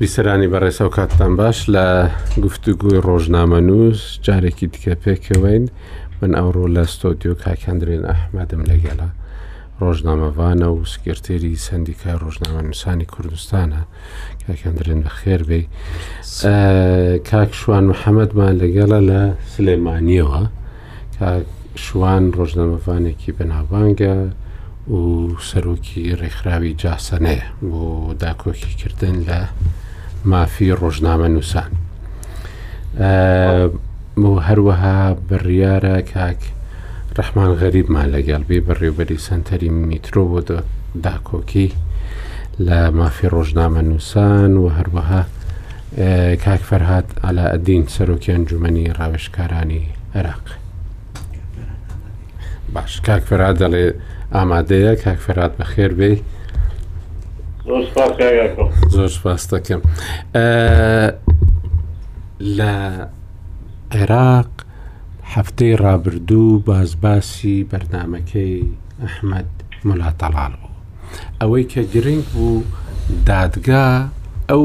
بیسەرانی بەڕێسە و کاتتان باش لە گفتوگوی ڕۆژنامە نووس جارێکی دیکە پێکەوەین من ئەوڕۆ لە ستۆدیو کاکەندرێن ئەحمەدم لەگەڵە ڕۆژنامەڤانە و سکرتێری سندیکای ڕۆژنامەنووسانی کوردستانە کاکیان درێن بە خێر بێ کاک شوان محەممەدمان لەگەڵە لە سلێمانیەوە شوان ڕۆژنامەڤانێکی بەناوبانگە و سەرۆکی ڕێکخراوی جاسەنەیە بۆ داکۆکیکردن لە مافی ڕۆژنامە نووسان هەروەها بڕیارە کاک رەحمان غەریبمان لەگەڵ بی بەڕێوبەری سەنتەری میترۆ بۆ داکۆکی لە مافی ڕۆژنامە نووسان و هەروەها کاک فەرهاد علا ئەدین سەرۆکیان جومەنی ڕاوێشکارانی عێراق باش کاک فەراد دەڵێ ئامادەیە کاک فەرات بە خێر بێ زۆر سپاس دەکەم لە عێراق هەفتەی ڕابردوو باس باسی بەرنامەکەی ئەحمەد ملا تەڵال بوو ئەوەی کە گرنگ بوو دادگا ئەو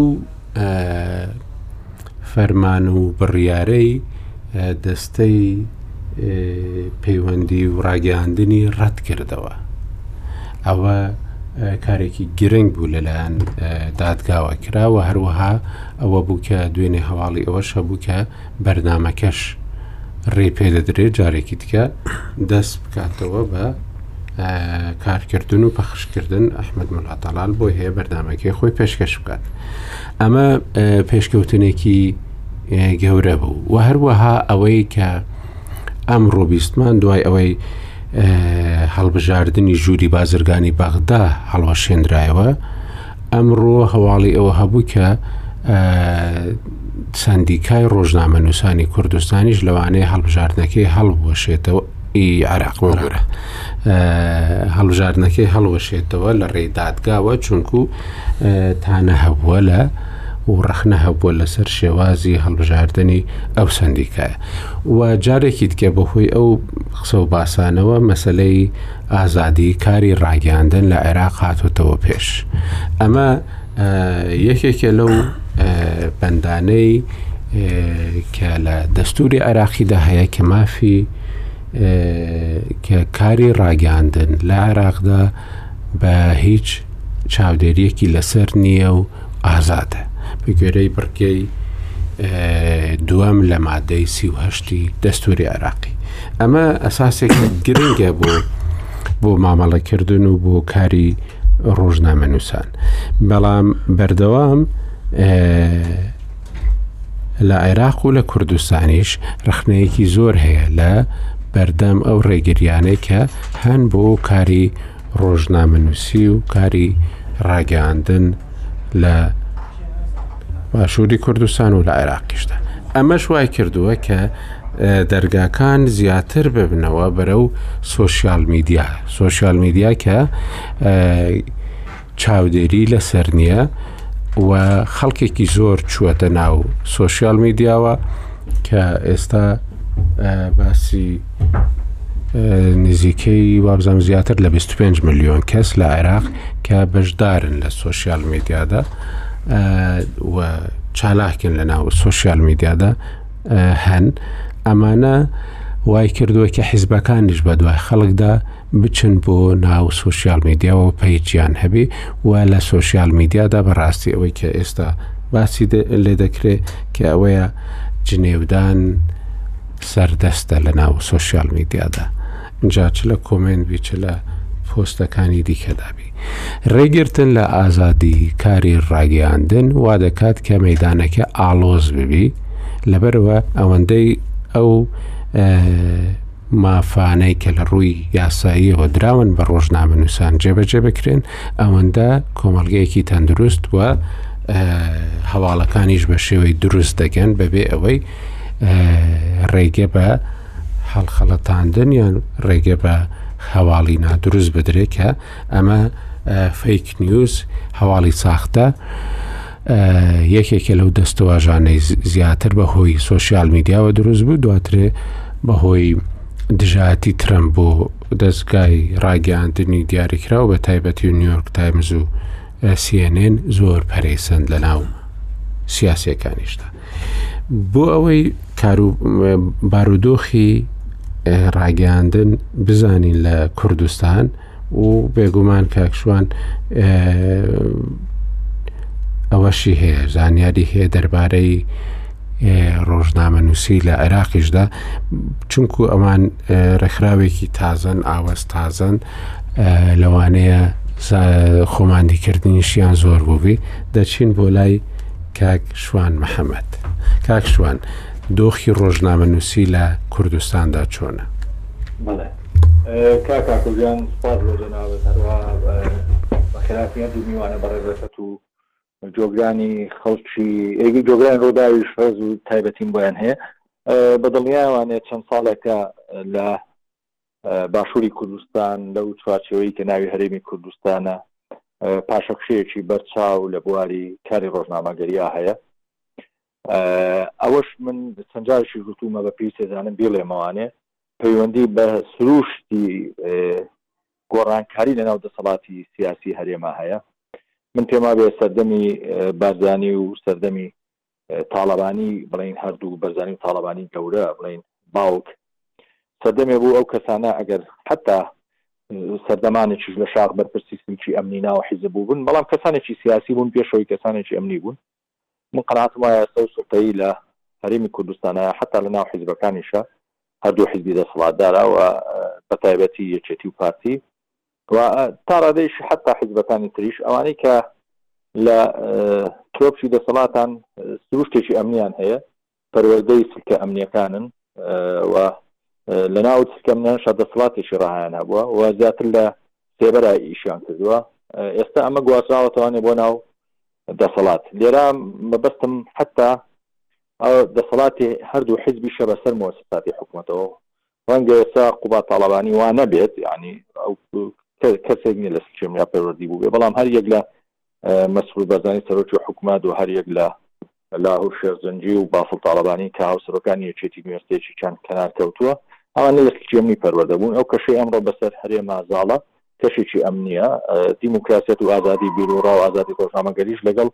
فەرمان و بڕیارەی دەستەی پەیوەندی و ڕاگەاندنی ڕەت کردەوە ئەوە کارێکی گرنگ بوو لەلایەن دادگاوە کراوە هەروەها ئەوە بوو کە دوێنێ هەواڵی ئەوەش هەبوو کە بەرنامەکەش ڕێ پێ دەدرێت جارێکی دیکە دەست بکاتەوە بە کارکردن و پەخشکردن ئەحمد ملاتەڵال بۆ هەیە بەردامەکەی خۆی پێشکەش بکات ئەمە پێشکەوتنێکی گەورە بوو و هەروەها ئەوەی کە ئەم ڕۆبیستمان دوای ئەوەی هەڵبژاردننی ژووری بازرگانی بەغدا هەڵوەشێنرایەوە ئەمڕۆ هەواڵی ئەوە هەبوو کە سندیکای ڕۆژنامە نووسانی کوردستانیش لەوانەیە هەڵبژاردنەکەی هەڵبوەشێتەوە ئی عراق وەگورە هەڵبژاردنەکەی هەڵوەشێتەوە لە ڕێی دادگاوە چونکو تانە هەبووە لە و ڕەخنە هەبووە لەسەر شێوازی هەڵبژاردننی ئەو سندیکایە و جارێکی تکە بەهۆی ئەو قسە و باسانەوە مەسلەی ئازادی کاری ڕاگەاندن لە عێراق هاتوتەوە پێش ئەمە یەکێکە لەو بەندانەی کە لە دەستوری عێراقیدا هەیە کە مافی کە کاری ڕاگەاندن لە عێراقدا بە هیچ چاودێریەکی لەسەر نییە و ئازادە بە گوێرەی بڕگەی دووەم لە مادەی سی و هەشتی دەستوری عێراقی ئەمە ئەساسێک گرنگە بۆ بۆ مامەڵەکردن و بۆ کاری ڕۆژنامە نووسان بەڵام بەردەوام لە عێراق و لە کوردستانیش رخنەیەکی زۆر هەیە لە بەردەم ئەو ڕێگریانەی کە هەن بۆ کاری ڕۆژنامەنووسی و کاری ڕاگەاندن لە باشووری کوردستان و لە عێراقیشدا ئەمەش وای کردووە کە دەرگاکان زیاتر ببنەوە بەرە و سوسیال میدیا سوسیال میدیا کە چاودێری لەسەر نییە و خەڵکێکی زۆر چووەتە ناو سوسیال میدیاوە کە ئێستا باسی نزیکەی وابزانم زیاتر لە 25 میلیۆن کەس لە عێراق کە بەشدارن لە سوۆسیال میدیادا و چالاکن لە ناو سوۆسیال میدیادا هەن ئەمانە وای کردووە کە حیزبەکانیش بە دوای خەڵکدا بچن بۆ ناو سوسیال میدیاوە پەیجیان هەبێ و لە سوسیال میدیادا بەڕاستی ئەوەی کە ئێستا باسی لێ دەکرێت کە ئەوەیە جنێودان سەردەستە لە ناو سوسیال میدیادا جا چ لە کۆمنت بی چ لە پۆستەکانی دیکەدابی ڕێگرتن لە ئازادی کاری ڕاگەیاندن وا دەکات کە مەدانەکە ئالۆز ببی لەبەرەوە ئەوەندەی ئەو مافانەی کە لە ڕووی یاساییەوە دراون بە ڕۆژنامەنووسان جێبەجێ بکرێن ئەوەندە کۆمەلگەیەکی تەندروست و هەواڵەکانیش بە شێوەی دروست دەگەن بەبێ ئەوەی ڕێگە بە هەڵخەڵەتاندن یان ڕێگە بە هەواڵی نادروست بدرێت کە ئەمە فیک نیوز هەواڵی ساختە یەکێکە لەو دەستەواژانەی زیاتر بە هۆی سوۆسیال میدیاوە دروست بوو دواترێ بە هۆی دژایەتی ترەم بۆ دەستگای ڕاگەاندنی دیاریکراو بە تایبەتی و نیویۆرک تایمز و سیێنێن زۆر پەرەیسەند لە ناو سیاسەکانیشدا بۆ ئەوەی کارو بارودۆخی ڕاگەاندن بزانین لە کوردستان و بێگومان کاکشوان ئەوەشی هەیە زانیاری هەیە دەربارەی ڕۆژنامە نووسی لە عێراقیشدا چونکو ئەوان ڕێکخراوێکی تازەن ئاوەز تازەن لەوانەیە خۆماندیکردنیشیان زۆر بووبی دەچین بۆ لای کاک شوان محەممەد کاک شوان دۆخی ڕۆژنامە نووسی لە کوردستاندا چۆنە بڵێ کاک ئاکۆ گیان سوپاس بۆ جەنابت هەروەها بەخیرافی هەردوو میوانە بەڕێزەکەت و جۆگرانی خەڵکی ئێگی جۆگرانی ڕۆداویش ڕێز و تایبەتیم بۆیان هەیە بەدڵنیاوانێت چەند ساڵێکە لە باشووری کوردستان لەو چوارچەوەی کە ناوی هەرێمی کوردستانە پاشەکشەیەکی بەرچاو لە بواری کاری ڕۆژنامەگەریا هەیە ئەوەش من چەند جارشی گوتومە بە پێی سێزانم بیڵێمەوانێ پەیوەندی بە سروشتی گۆڕانکاری لەناو دەسەڵاتی سیاسی هەرێما هەیە من پێما بێ سەردەمی بارزانی و سەردەمی تاالبانی بڵین هەردوو بەرزانی و تاالبانی گەورە بڵین باوک سەردەمێ بوو ئەو کەسانە ئەگەر حتا سەردەمانێکیش لە شاخ بەرپرسی سلکی ئەمنی ناو حیزب بوون بەڵام کەسانێکی سیاسی بوون پێشەوەی کەسانێکی ئەمنی بوون من قەناعەتم وایە ئێستا ئەو سوڵتەی لە هەرێمی کوردستانە حەتا لە ناو حیزبەکانیشە هەردوو حیزبی دەسەڵاتدارە و بە تایبەتی یەکێتی و پارتی و تا ڕادەیشی حەتا حیزبەکانی تریش ئەوانەی کە لە تۆپی دەسەڵاتان سروشتێکی ئەمنیان هەیە پەروەردەی چرکە ئەمنیەکانن و لە ناو چرکە منێنشا دەسڵاتێکی ڕاهیان هەبووە و زیاتر لە سێبەرە ئیشیان کردووە ئێستا ئەمە گوازراوەتەوانێ بۆ ناو دەسەڵات لێرا مەبەستم حتا دەسەڵاتی هەردوو حزبی شە بەسەر مۆسەساتی حکوومەتەوە ڕەنگە ئێستا قوبا تاالبانی وا نەبێت ینی ئەو کەسێک نیە لە سکێم یا پەروەردی بوو بێ بەڵام هەر یەک لە مەسرور بەرزانی سەرۆکی حکومەت و هەر یەک لە لاهور شێرزنجی و بافڵ تاڵەبانی کە هاوسەرۆکانی یەکێتی نوێستێکی چەند کەنار کەوتووە ئەوانە یەخیکی ئەمنی پەروەردە بوون ئەو کەشەی ئەمڕۆ بەسەر هەرێما زاڵە کەشێکی ئەمنیە دیموکراسیەت و ئازادی بیرروڕا و ئازادی ڕۆژنامەگەریش لەگەڵ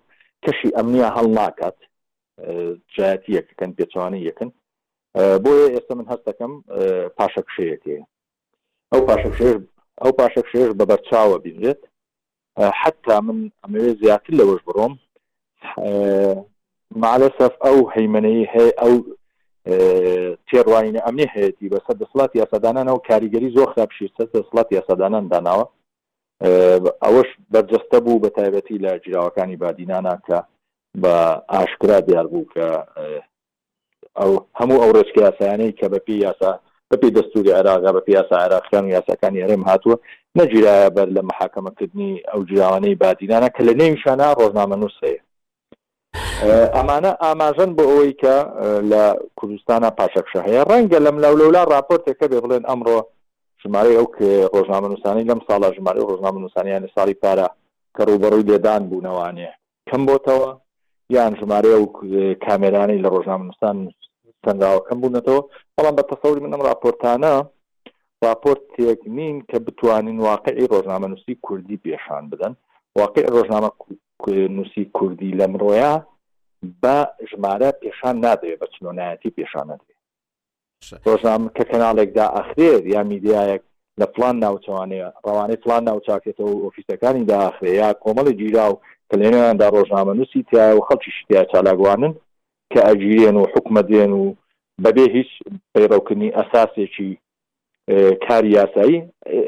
کەشی ئەمنیە هەڵ ناکات جایەتی یەکەکەن پێچوانی یەکن بۆیە ئێستا من هەستەکەم پاشەکشەیەکەیە ئەو پاشەکشێش ئەو پاشەکشێش بە بەرچاوە بینرێت حەتتا من ئەمەوێ زیاتر لەوەش بڕۆم مالەسەف ئەو هەیمەەی هەیە ئەو تێڕواینە ئەمنی هەیەی بەسەر دەسڵاتی یاسادانانەوە کاریگەری زۆر خراپشی سەر دەسڵاتی یاسادانان داناوە ئەوەش بەرجەستە بوو بە تایبەتی لە جیراوەکانی بادینانە کە بە ئاشکرا دیار بوو کە هەموو ئەو ڕێچکە یاسایانەی کە بە پێی یاسا بە پێی دەستوری عێراق یا بە پێی یاسا عێراقییان و یاساکانی هەرێم هاتووە، نەگیرایە بەر لە محاکەمەکردنی ئەو جراوانەی بادینانە کە لە نێویشانا ڕۆژنامەنووس هەیە. ئەمانە ئاماژەن بۆ ئەوەی کە لە کوردستانا پاشەکشە هەیە. ڕەنگە لەملا و لەولا ڕاپۆرتێک هەبێ بڵێن ئەمڕۆ ژمارەی ئەو ڕۆژنامەنووسانەی لەم ساڵا ژمارەی ڕۆژنامەنووسانیان لە ساڵی پارا کە ڕووبەڕووی لێدان بوونەوانێ کەم بۆتەوە یان ژمارە و کامێرانی لە ڕۆژنامەنووسان سنراوە کەم بوونەتەوە بەڵام بە تەسەوری منم راپۆرتانە راپۆرت تێک نین کە بتوانین واقعی ڕۆژنامەنووسی کوردی پێشان بدەن واقع ڕۆژنامە نووسی کوردی لە مرۆیە بە ژمارە پێشان نادرێ بە چلۆنایەتی پێشان نادرێ ڕۆژنامە کە کەناڵێک دائەخرێت یا میدیایەک لە فڵان ناوچەوانەیە ڕەوانەی فڵان ناوچاکێتەوە و ئۆفیسەکانی داخرێ یا کۆمەڵی گیراو کە لەنێویاندا ڕۆژنامەنووسی تایە و خەڵکیشی تیا چالاکوانن کە ئەگیرێن و حکومدرێن و بەبێ هیچ پەیڕەوکردنی ئەساسێکی کاری یاسایی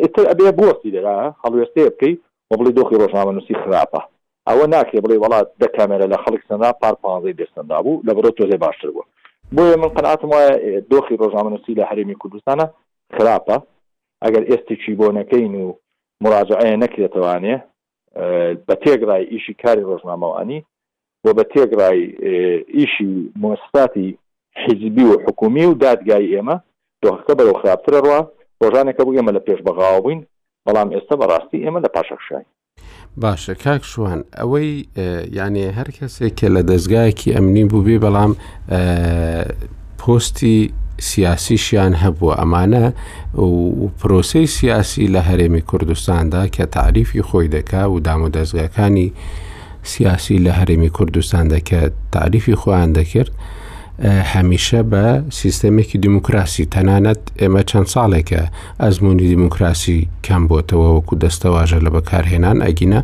ئیتر ئەبێ بوەستی لێرا هەڵوێستەیە بکەی و بڵێی دۆخی ڕۆژنامەنووسی خراپە ئەوە ناکرێ بڵێی وەڵا دە کامێرا لە خەڵک سەنرا پار پانزەی لێ سەنرابوو لەبەرئەو تۆزێ باشتر بووە بۆیە من قەناتم وایە دۆخی ڕۆژنامەنووسی لە هەرێمی کوردستانە خراپە ئەگەر ئێستیی بۆ نەکەین و مراجعەیە نەکرێتەوانێ بە تێگرای ئیشی کاری ڕۆژنامەوانی و بە تێکڕای ئیشی موئەسساتی حیزبی و حکوومی و دادگای ئێمە دۆخەکە بەرەو خراپتر ئەڕوا، ڕۆژانێک هەبوو ئێمە لە پێش بەغاوە بووین، بەڵام ئێستە بەڕاستی ئێمە لە پاشەکشاین. باشە کاک شوان ئەوەی یانێ هەر کەسێک کە لە دەزگایەکی ئەمنی بووبێ بەڵام پۆستی سیاسیشیان هەبووە ئەمانە و پرۆسەی سیاسی لە هەرێمی کوردستاندا کە تعریفی خۆی دەکا و دام و دەستگاکانی سیاسی لە هەرێمی کوردستان دەکات تعریفی خۆیان دەکرد هەمیشە بە سیستەمێکی دیموکراسی تەنانەت ئێمە چەند ساڵێکە ئەزمموی دیموکراسی کەم بۆتەوە وەکو دەستەواژە لە بەکارهێنان ئەگینە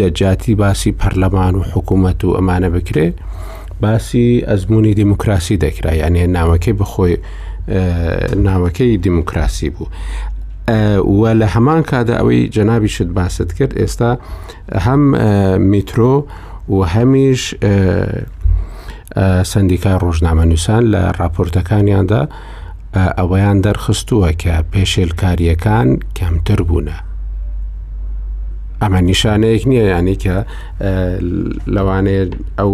لە جاتی باسی پەرلەمان و حکوومەت و ئەمانە بکرێ باسی ئەزمموی دیموکراسی دەکرا یانێ ناوەکەی بخۆی ناوەکەی دیموکراسی بوو و لە هەمان کادا ئەوەی جەنابی شت باست کرد ئێستا هەم میترۆ و هەمیش سندیکای ڕۆژنامە نووسان لە راپۆرتەکانیاندا ئەوەیان دەرخستووە کە پێشێلکارییەکان کەمتر بوونە. ئەمە نیشانەیەک نییە یانی کە لەوانەیە ئەو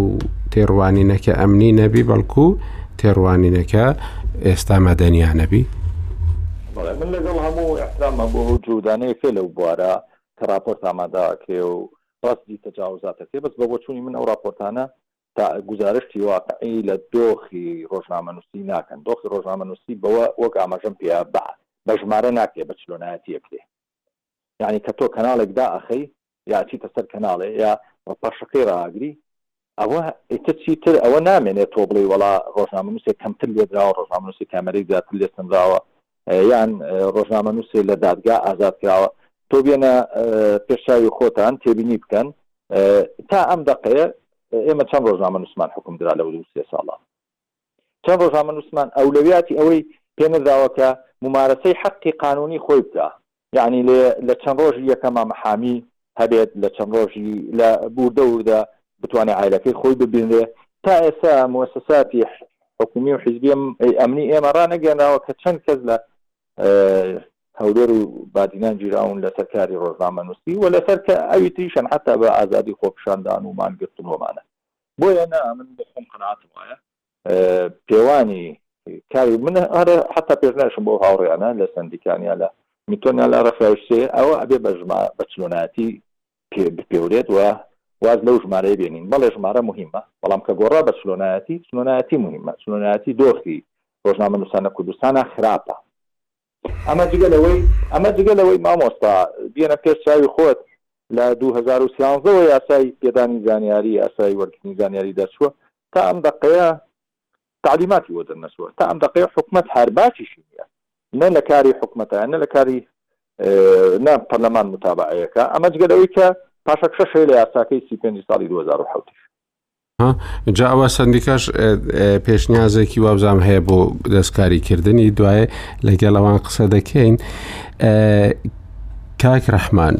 تێڕوانینەکە ئەمنی نەبی بەڵکو تێڕوانینەکە ئێستا مەدەنیانەبی بەڵێ من لەگەڵ هەموو احترامە بۆ ئەو جودانەیەکە لەو بوارە کە راپۆرت ئامادەکرێ و ڕاست دی تەجاوزاتەکەی بەس بە بۆچوونی من ئەو راپۆرتانە تا گوزارشتی واقعی لە دۆخی ڕۆژنامەنووسی ناکەن، دۆخی ڕۆژنامەنووسی بەوە وەک ئاماژەم پێ بە بە ژمارە ناکرێ بە چلۆنایەتی یەکدی. یانی کە تۆ کەناڵێک دائەخەی یا ئەچیتە سەر کەناڵێ یا پەڕشەکەی ڕائەگری ئەوە ئیتر چیتر ئەوە نامێنێ تۆ بڵێی وەڵا ڕۆژنامەنووسێ کەمتر لێدراوە ڕۆژنامەنووسی کامێرەی زیاتر لێ سەنراوە یان ڕۆژنامەنووسێ لە دادگا ئازاد کراوە تۆ بێنە پێشچوی خۆتان تێبینی بکەن تا ئەم دقەیە ئێمە چەند ڕۆژنامە نووسمان حکم درا لە وزو سێ ساڵە چەند ڕۆژنامە نووسمان ئەولەویاتی ئەوەی پێنەدراوە کە ممارەسەی حەقی قانونی خۆی بکە یەعنی لێ لە چەند ڕۆژی یەکەم ام حامی هەبێت لە چەند ڕۆژی لە ووردە ووردە بتوانێ عایلەکەی خۆی ببینرێ تا ئێستا موسساتی حکومی و حیزبی ام ئەمنی ئێمە ڕانەگەنراوە کە چەند کەس لە هەولێر و بادینان گیراون لەسەر کاری ڕۆژنامە نووسی و لەسەر کە ئەوی تریشن حتا بە ئازادی خۆپشاندان و مانگرتن ومانە بۆیە نا من بەخۆم قەناعەتم وایە پێوانی کاری من ئەرە حتا پێشناشم بۆ هاوڕێیانە لە سندیکانیا لە میتۆنیا لە ڕخراوشتێ ئەوە ئەبێ بە ژما بە چلۆناتی پێورێت و واز لەو ژمارەی بێنین بەڵێ ژمارە مهمە بەڵام کە گۆڕا بە چلۆنایەتی چلۆنایەتی مهمە چلۆنایەتی دۆخی ڕۆژنامە نووسانە کوردستانە خراپە ئەمە جگە لەوەی ئەمە جگە لەوەی مامۆستا بێنە پێش چاوی خۆت لە 2013ەوە یاسای پێدانی زانیاری یاسای وەرگنی زانیاری دەرچووە تا ئەم دەقەیە تعلیماتی بۆ دەرنەچووە تا ئەم دەقەیە حکومت هەرباچیشی نیە نە لە کاری حکومەتە نە لە کاری نە پەرلەمان متابعەیەەکە ئەمە جگە لەوەی کە پاشەکشە شێ لە یاساکەی سی پێنج ساڵی 2010 جا ئەوە سندیکەش پێشنیازێکی وابزانام هەیە بۆ دەستکاریکردنی دوایە لەگەڵ ئەوان قسە دەکەین کاک ڕەحمان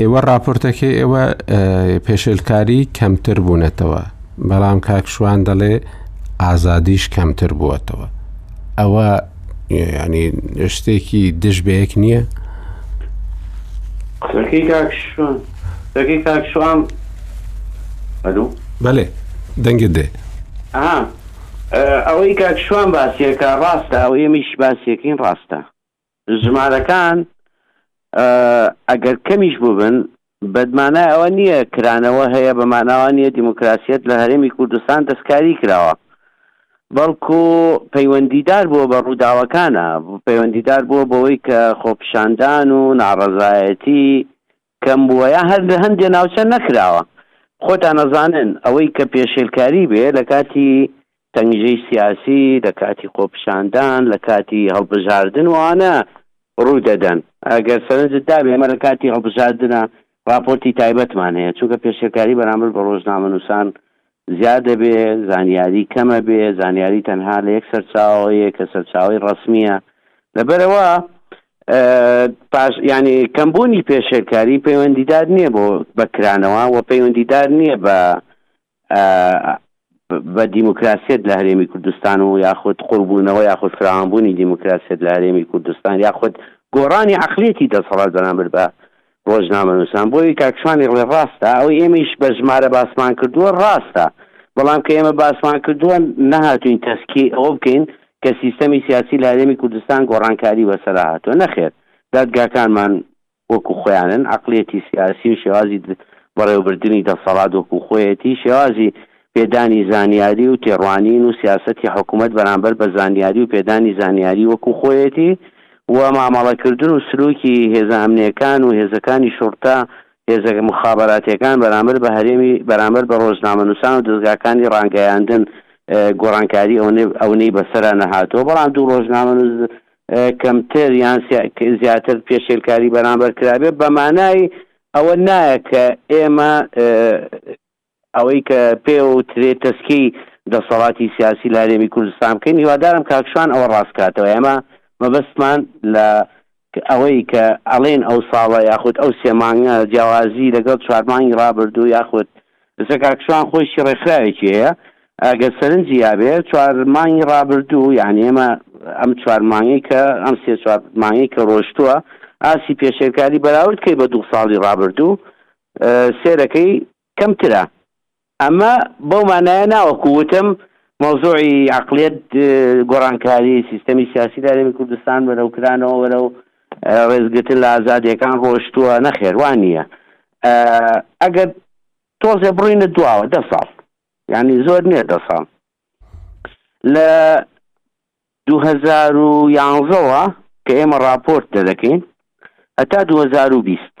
ئێوە راپۆرتەکەی ئێوە پێشێلکاری کەمتر بوونەتەوە بەڵام کاکشوان دەڵێ ئازادیش کەمتر بووەتەوە ئەوە ینی شتێکی دژ بەیەک نییە قسەکەی کاکشوان قسەکەی کاکشوان ئەلو بەێ دەنگت دێ ئەوەی کاکشوان باسیەکە ڕاستە ئەو ئێمەش باسیەکەین ڕاستە ژمارەکان ئەگەر کەمیش بووبن بەدمانای ئەوە نییە کرانەوە هەیە بە ماناوا نییە دیموکراسیەت لە هەرێمی کوردستان دەستکاری کراوە بەڵکو پەیوەندیدار بووە بە ڕووداوەکانە پەیوەندیدار بووە بەوەی کە خۆپشاندان و ناڕەزایەتی کەم بووە یان هەر لە هەندێ ناوچە نەکراوە خۆتان ئەزانن ئەوەی کە پێشێلکاری بێ لە کاتی تەنگژەی سیاسی لە کاتی خۆپیشاندان لە کاتی هەڵبژاردن و ئەوانە ڕوو دەدەن ئەگەر سەرنجت دابێ ئێمە لە کاتی هەڵبژاردنە ڕاپۆرتی تایبەتمان هەیە چونکە پێشێلکاری بەرامبەر بە ڕۆژنامەنووسان زیاد ئەبێ، زانیاری کەم ئەبێ، زانیاری تەنها لە یەک سەرچاوەوە یە کە سەرچاوەی ڕەسمییە، لەبەر ئەوە پاش یانی کەمبوونی پێشێلکاری پەیوەندیدار نییە بۆ بە کرانەوە و پەیوەندیدار نییە بە بە دیموکراسیت لە هەرێمی کوردستان و یاخود قوربوونەوە یاخود فراوانبوونی دیموکراسیت لە هەرێمی کوردستان یاخود گۆڕانی عقلێتی دەسەڵات بەرامبەر بە ڕۆژنامەنووسان، بۆیە کاک شوان دەڵێ ڕاستە، ئەوەی ئێمەیش بە ژمارە باسمان کردووە ڕاستە، بەڵام کە ئێمە باسمان کردووە نەهاتووین تەسکیەی ئەوە بکەین کە سیستەمی سیاسی لە هەرێمی کوردستان گۆڕانکاری بەسەرا هاتووە، نەخێر دادگاکانمان وەکو خۆیانن، عەقڵیەتی سیاسی و شێوازی بەڕێوەبردنی دەسەڵات وەکو خۆیەتی، شێوازی پێدانی زانیاری و تێڕوانین و سیاسەتی حکومەت بەرامبەر بە زانیاری و پێدانی زانیاری وەکو خۆیەتی و مامەڵەکردن و سلوکی هێزە ئەمنیەکان و هێزەکانی شوڕتە هێزە موخابەراتیەکان بەرامبەر بە هەرێمی بەرامبەر بە ڕۆژنامەنوسان و دەزگاکانی ڕانگەیاندن گۆڕانکاری ئەونەی ئەونەی بەسەرا نەهاتوە بەڵام دوو ڕۆژنامەنوس کەمتر یان زیاتر پێشێلکاری بەرامبەر کرابێ بەمانای ئەوە نایە کە ئێمە ئەوەی کە پێوە وترێ تەسکیەی دەسەڵاتی سیاسی لە هەرێمی کوردستان بکەین هیوادارم کاک شوان ئەوە ڕاست کاتەوە ئێمە مەبەستمان لە ئەوەی کە ئەڵێن ئەو ساڵە یاخود ئەو سێ مانگە جیاوازی لەگەڵ چوار مانگی ڕابردوو یاخود ئێستا کاک شوان خۆیشی ڕێکخراوێکی هەیە ئەگەر سەرنجی یابێ چوار مانگی ڕابردوو یانی ئێمە ئەم چوار مانگی کە ئەم سێ چوار مانگی کە ڕۆشتووە ئاسی پێشێلکاری بەراورد کەی بە دوو ساڵی ڕابردوو سێرەکەی کەمترە ئەمە بەو مانایە ناوەکو وتم مەوزوعی عقلێت گۆڕانکاری سیستەمی سیاسی دارێمی کوردستان بەرەو کرانەوە وەرەو ڕێزگرتن لە ئازادیەکان ڕۆشتووە نەخێروان نییە ئەگەر تۆزێ بڕینە دواوە دە ساڵ ینی زۆر نییە دە ساڵ لە 2011ەوە کە ئێمە راپۆرت دەدەکەین هەتا 2020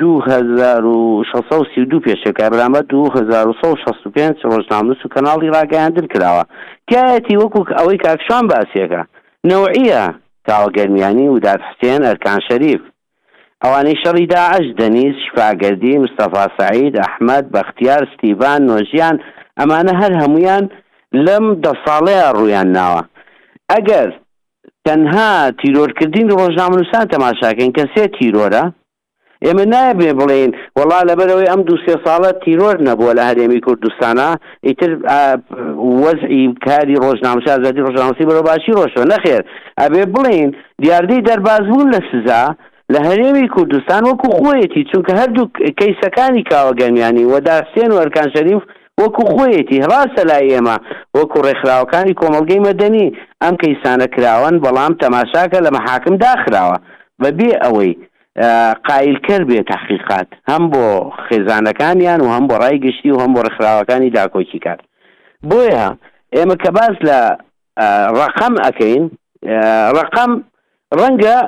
دوو هەزار و شەش سەد و سی و دوو پێشەکە بەرامبەر دوو هەزار و سەد و شەست و پێنج ڕۆژنامنووس و کەناڵی ڕاگەیاندن کراوە، تیایەتی وەکو ئەوەی کاک شوان باسیەکا، نەوعیە، کاوە گەرمیانی، وداد حسێن، ئەرکان شەریف. ئەوانەی شەڕی داعش، دەنیز، شیفاگەردی، مستەفا سەعید، ئەحمەد، بەختیار، ستیڤان، نۆژیان، ئەمانە هەر هەموویان لەم دە ساڵەیا ڕوویان ناوە. ئەگەر تەنها تیرۆرکردنی ڕۆژنامەنووسان تەماشاکەین کە سێ تیرۆرە، ئێمە نایەبێ بڵێین وەڵا لەبەرەوەی ئەم دوو سێ ساڵە تیرۆر نەبووە لە هەرێمی کوردستانا ئیتر وەزعی کاری ڕۆژنامەسی ئازادی ڕۆژنامەسی بەرەو باشی ڕۆشتوە نەخێر ئەبێ بڵێین دیاردەی دەربازبوون لە سزا لە هەرێمی کوردستان وەکو خۆیەتی چونکە هەردوو کەیسەکانی کاوە گەرمیانی و دارستێن و ئەرکان شەریف وەکو خۆیەتی ڕاستە لای ئێمە وەکو ڕێکخراوەکانی کۆمەڵگەی مەدەنی ئەم کەیسانە کراوەن بەڵام تەماشاکە لە مەحاکم داخراوە بە بێ ئەوەی قایلکەر بێ تەحقیقات هەم بۆ خێزانەکانیان و هەم بۆ ڕای گشتی و هەم بۆ ڕێکخراوەکانی داکۆکی کات بۆیە ئێمە کە باس لە ڕقم ئەەکەین ڕقم ڕەنگە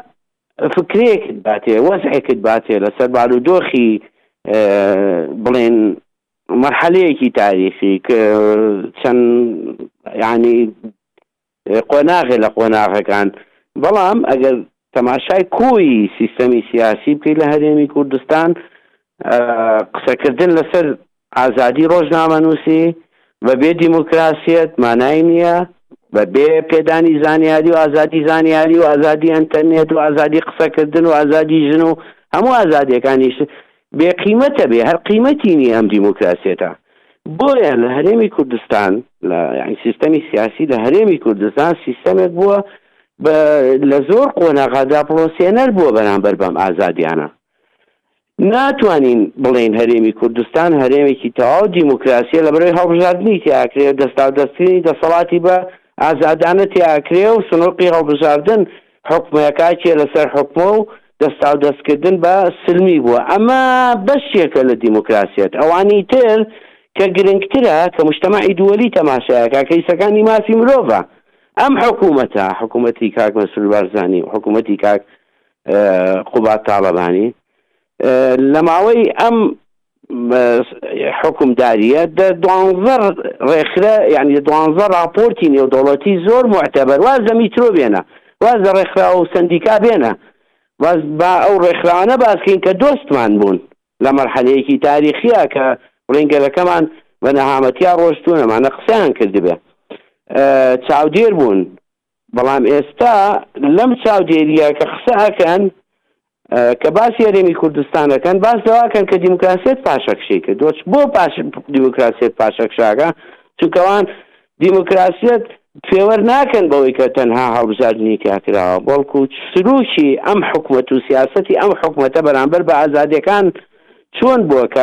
فکرەیەکت باتێ وەزعێکت باتێ لەسەر بارودۆخی بڵێن مەرحەلەیەکی تاریخی ک چەند یانی قۆناغێ لە قۆناغەکان بەڵام ئەگەر تەماشای کۆی سیستەمی سیاسی بکەی لە هەرێمی کوردستان قسەکردن لەسەر ئازادی ڕۆژنامەنووسی بە بێ دیموکراسیەت مانای نییە، بە بێ پێدانی زانیاری و ئازادی زانیاری و ئازادی ئەنتەرنێت و ئازادی قسەکردن و ئازادی ژن و هەموو ئازادیەکانیش بێ قیمەتە بێ هەر قیمەتی نیە ئەم دیموکراسیەتە. بۆیە لە هەرێمی کوردستان لە یعنی سیستەمی سیاسی لە هەرێمی کوردستان سیستەمێک بووە بە لە زۆر قۆناغادا پڵۆسێنەر بووە بەرامبەر بەم ئازادیانە ناتوانین بڵێین هەرێمی کوردستان هەرێمێکی تەواو دیموکراسیە لەبەرەوەی هەڵبژاردنی تیاکرێ و دەستاودەستکردنی دەسەڵاتی بە ئازادانە تیاکرێ و سنوڕقی هەڵبژاردن حکومەکاکیە لەسەر حکومە و دەستاودەستکردن بە سلمی بووە ئەمە بەشێکە لە دیموکراسیەت ئەوانی تر کە گرنگترە کە مشتەمەعی دووەلی تەماشایەکە کەیسەکانی مافی مرۆڤە ئەم حکومەتە حکومەتی کاک مەسرور بارزانی و حکومەتی کاک قوباد تاڵەبانی لە ماوەی ئەم حکومداریە دە دوانزە ڕێکخرا یعنی دە دوانزە راپۆرتی نێودەوڵەتی زۆر معتەبەر واز لە میترۆ بێنە واز لە ڕێکخرا و سندیکا بێنە واز با ئەو ڕێکخراوانە باسکەین کە دۆستمان بوون لە مەرحەلەیەکی تاریخیە کە ڕنگەلەکەمان بە نەهامەتیا ڕۆشتونەمانە قسەیان کردبێ چاودێر بوون بەڵام ئێستا لەم چاودێرییە کە قسە ئەکەن کە باسی هەرێمی کوردستانەکەن باس لەواکەن کە دیموکراسیت پاشەکشی کرد دۆچ بۆ پاش دیموکراسیت پاشەکشاکە چونکەوان دیموکراسیت پێوەەر ناکەن بەوەی کە تەنها هەڵبژاردنی تیاکراوە بەڵکو سروشی ئەم حکوومەت و سیاستی ئەم حکوومەتە بەرامبەر بە ئازادەکان چۆن بووە کە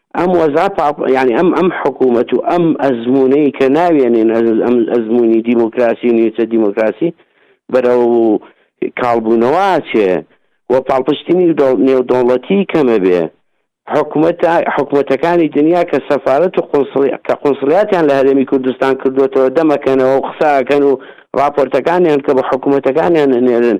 ئەم وەزا یعنی ئەم ئەم حکوومەت و ئەم ئەزمونەی کە ناوێنێن ئەم ئەزمموی دیموکراسی و نیوچە دیموکراسی بەرەو کاڵبوونەوە چێ و پاڵپشتنی نێودەوڵەتی کەمە بێ حکوومەتە حکوومەتەکانی دنیا کە سەفاەت و قسڵی کە قسڵاتیان لە هەرێمی کوردستان کردوێتەوە دەمەکەنەوە و قساکەن و راپۆرتەکانیان کە بە حکوومەتەکانیان نێرن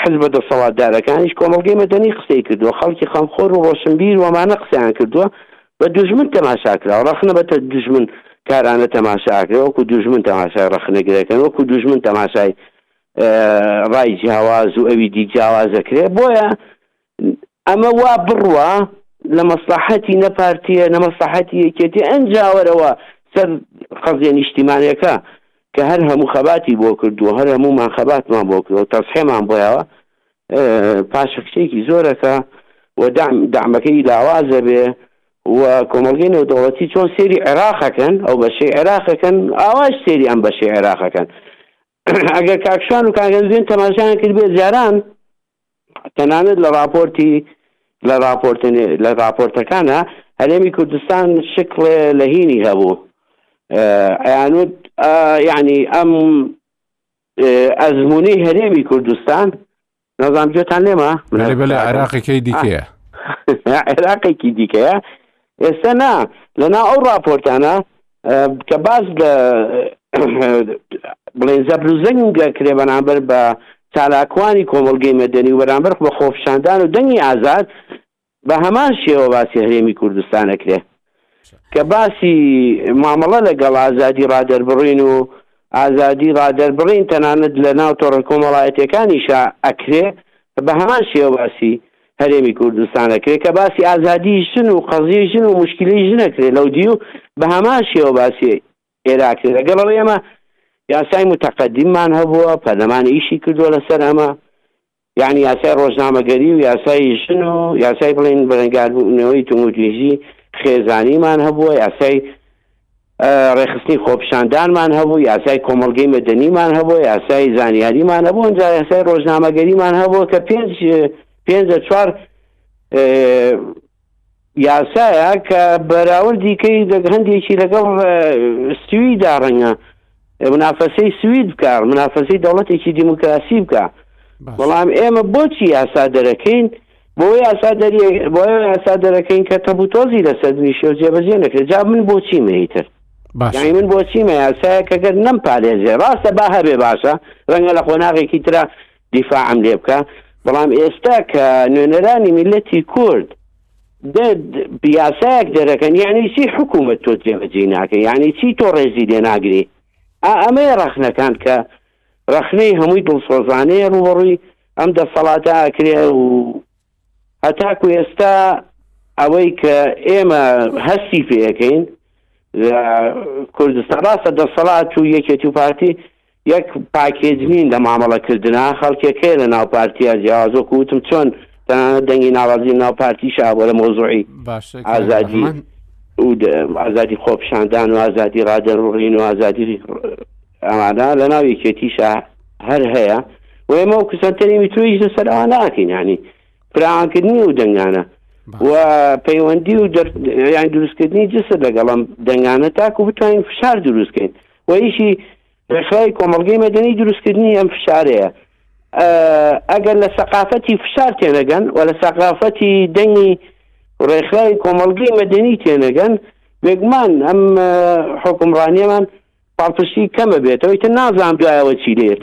حزبە دەسەڵاتدارەکانیش کۆمەڵگەی مەدەنی قسەی کردووە خەڵکی خەمخۆر و ڕۆشنبیر وەمانە قسەیان کردووە بە دوژمن تەماشاکرا ڕەخنە بە دوژمن کارانە تەماشاکرێ وەکو دوژمن تەماشای ڕەخنەگرەکەن وەکو دوژمن تەماشای ڕای جیاواز و ئەوی دی جیاوازەکرێ بۆیە ئەمە وا بڕوا لە مەسلحەتی نە پارتیە نە مەسلحەتی یەکێتی ئەم جاوەرەوە سەر قەزیە نیشتیمانەکە کە هەر هەموو خەباتی بۆ کردو هەر هەمومان خەباتمان بۆ کردەوە تەسحێمان بۆیەوە پاشەکشێکی زۆرەکە و دامەکەی لاوازە بێ و کۆمەڵگەی نێودەوڵەتی چۆن سێری عێراقەکەن ئەو بەشەی عێراقەکەن ئاواش سێری ئەم بەشەی عێراقەکەن ئەگەر کاکشان و کاگەنجێن تەماشایان کردبێت جاران تەنانەت لە راپۆرتی لە راپۆرت لە راپۆرتەکانە هەرێمی کوردستان شکڵێ لە هینی هەبوو ئەیانوت یعنی ئەم ئەزمموی هەرێمی کوردستان نازام گوێتان لێمە بەێ عێراقەکەی دیکەیە عێراقێکی دیکەیە ئێستا نا لەنا ئەو راپۆرتانە کە باز لە بڵێن زەبروزەنگە کرێ بەرامبەر بە چالاکوانی کۆمەلگەی مەدەنی و بەرامبەر بە خۆفشاندان و دەنگی ئازاد بە هەمان شێوە باسی هەرێمی کوردستان ئەکرێ کە باسی مامەڵە لەگەڵ ئازادی ڕادەربڕین و ئازادی ڕادەربڕین تەنانەت لە ناو تۆڕە کۆمەڵایەتەکانیشا ئەکرێ بە هەمان شێوە باسی هەرێمی کوردستان ئەکرێ کە باسی ئازادی ژن و قەزیی ژن و مشکلی ژنەکرێ لەو دیو بە هەمان شێوە باسی ئێراک لەگەڵ ئەوەی ئێمە یاسای متەقەدیممان هەبووە پەرلەمان ئیشی کردووە لەسەر ئەمە یعنی یاسای ڕۆژنامەگەری و یاسای ژن و یاسای بڵین بەرەنگاربوونەوەی توموتیژی خێزانیمان هەبووە یاسای ڕێخستنی خۆپشاندانمان هەبوو یاسای کۆمەلگەی مەدەنیمان هەبوو یاسای زانیاریمان هەبوو ئەنجا یاسای ڕۆژنامەگەریمان هەبوو کە پێنج پێنجە چوار یاسایە کە بەراوردی کەی هەندێکی لەگەڵ سویدا ڕەنگە منافەسەی سوید بکە منافەسەی دەوڵەتێکی دیموکراسی بکە بەڵام ئێمە بۆچی یاسا دەرەکەین بۆ یاسا دەری بۆ یاسا دەرەکەین کە تەبوتۆزی لەسەر دنیشی و جێبەجێ نەکرێت جا من بۆچی مەیتر باشی من بۆچی مە یاسایە کە گەر نەم پارێزێ ڕاستە با هەبێ باشە ڕەنگە لە قۆناغێکی تررا دیفاعم لێ بکە بەڵام ئێستا کە نوێنەرانی میلەتی کورد یاسایەک دەرەکەن یعنی چی حکوومەت تۆ جێبەجی ناکە یعنی چی تۆ ڕێزی لێ ناگری ئەمە ڕەخنەکان کە ڕەخنەی هەمووی دڵسۆزانەیە ڕوبڕووی ئەم دەسەڵاتە ئاکرێ و هەتاکو ئێستا ئەوەی کە ئێمە هەستی پێەکەین کوردستان ڕاستە دەسەڵات و یەکێتی و پارتی یەک پاکێج نین لە مامەڵە کردنا خەڵکێک هەیە لە ناو پارتیا جیاواز وەکو وتم چۆن تەنانەت دەنگی ناڕازی ناو پارتیش بۆ لە مۆزوعی ئازادی ئازادی خۆپشاندان و ئازادی ڕادەڕوڕین و ئازادی ئەمادا لە ناو یەکێتیشە هەر هەیە و ئێمە و کسەنتەری میترویش لەسەر ئەوان ناکەین هەنی فراوانکردنی و دەنگانە و پەیوەندی و یان دروستکردنی جسە لەگەڵم دەنگانە تاکو بتوانین فشار دروستکەین و ئیشی ڕێکخراوی کۆمەڵگەی مەدەنی دروستکردنی ئەم فشارەیە ئەگەر لە سەقافەتی فشار تێنەگەن و لە سەقافەتی دەنگی ڕێکخراوی کۆمەڵگەی مەدەنی تێنەگەن بێگومان ئەم حکومڕانیەمان پاڵپشتی کەمە بێتەوەی تە نازان دوایەوە چی لێت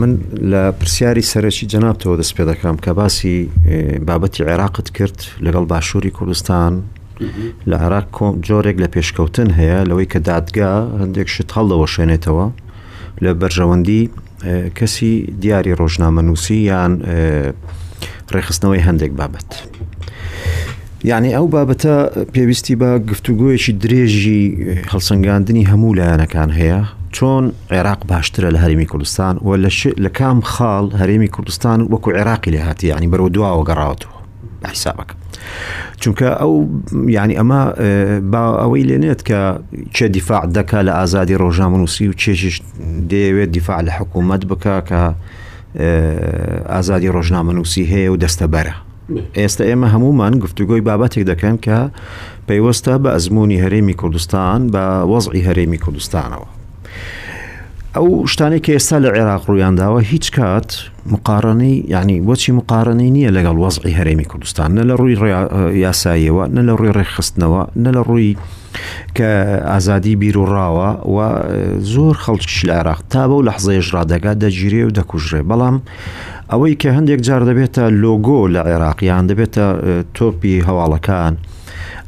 من لە پرسیاری سەرەکی جەنابتەوە دەست پێ دەکەم کە باسی بابەتی عێراقت کرد لەگەڵ باشووری کوردستان لە عێراق کۆم جۆرێک لە پێشکەوتن هەیە لەوەی کە دادگا هەندێک شت هەڵدەوەشێنێتەوە لە بەرژەوەندی کەسی دیاری ڕۆژنامە نووسی یان ڕێخستنەوەی هەندێک بابەت. یانی ئەو بابەتە پێویستی بە گفتوگۆیەکی درێژی هەڵسەنگاندنی هەموو لایەنەکان هەیە چۆن عێراق باشترە لە هەرمی کوردستان و لە کام خاڵ هەرێمی کوردستان وەکو عێراقی لە هاتی ینی بەرەوە دواوە گەڕاوەتەوە حیسابەکە چونکە ئەو ینی ئەمە با ئەوەی لێنێت کە چێ دیفاع دەکا لە ئازادی ڕۆژنامەنووسی و چێژش دەیەوێت دیفاع لە حکوومەت بکە کە ئازادی ڕۆژنامەنووسی هەیە و دەستەبەرە ئێستا ئێمە هەمومان گفتوگۆی بابەتێک دەکەن کە پەیوەستە بە ئەزمموی هەرێمی کوردستان بە وەزعی هەرێمی کوردستانەوە ئەو شتانی کە ئێستا لە عێراق ڕوویانداوە هیچ کات مقارنەی ینی بۆچی مقارنەی نییە لەگەڵ وەزعی هەرێمی کوردستان نە لە ڕووی یاساییەوە نە لە ڕووی ڕێکخستنەوە نە لە ڕووی کە ئازادی بیروڕاوە و زۆر خەڵکیش لە عێراق تا بەو لەحزەیەش ڕادەگات دەگیرێ و دەکوژرێ بەڵام ئەوەی کە هەندێک جار دەبێتە لۆگۆ لە عێراقییان دەبێتە تۆپی هەواڵەکان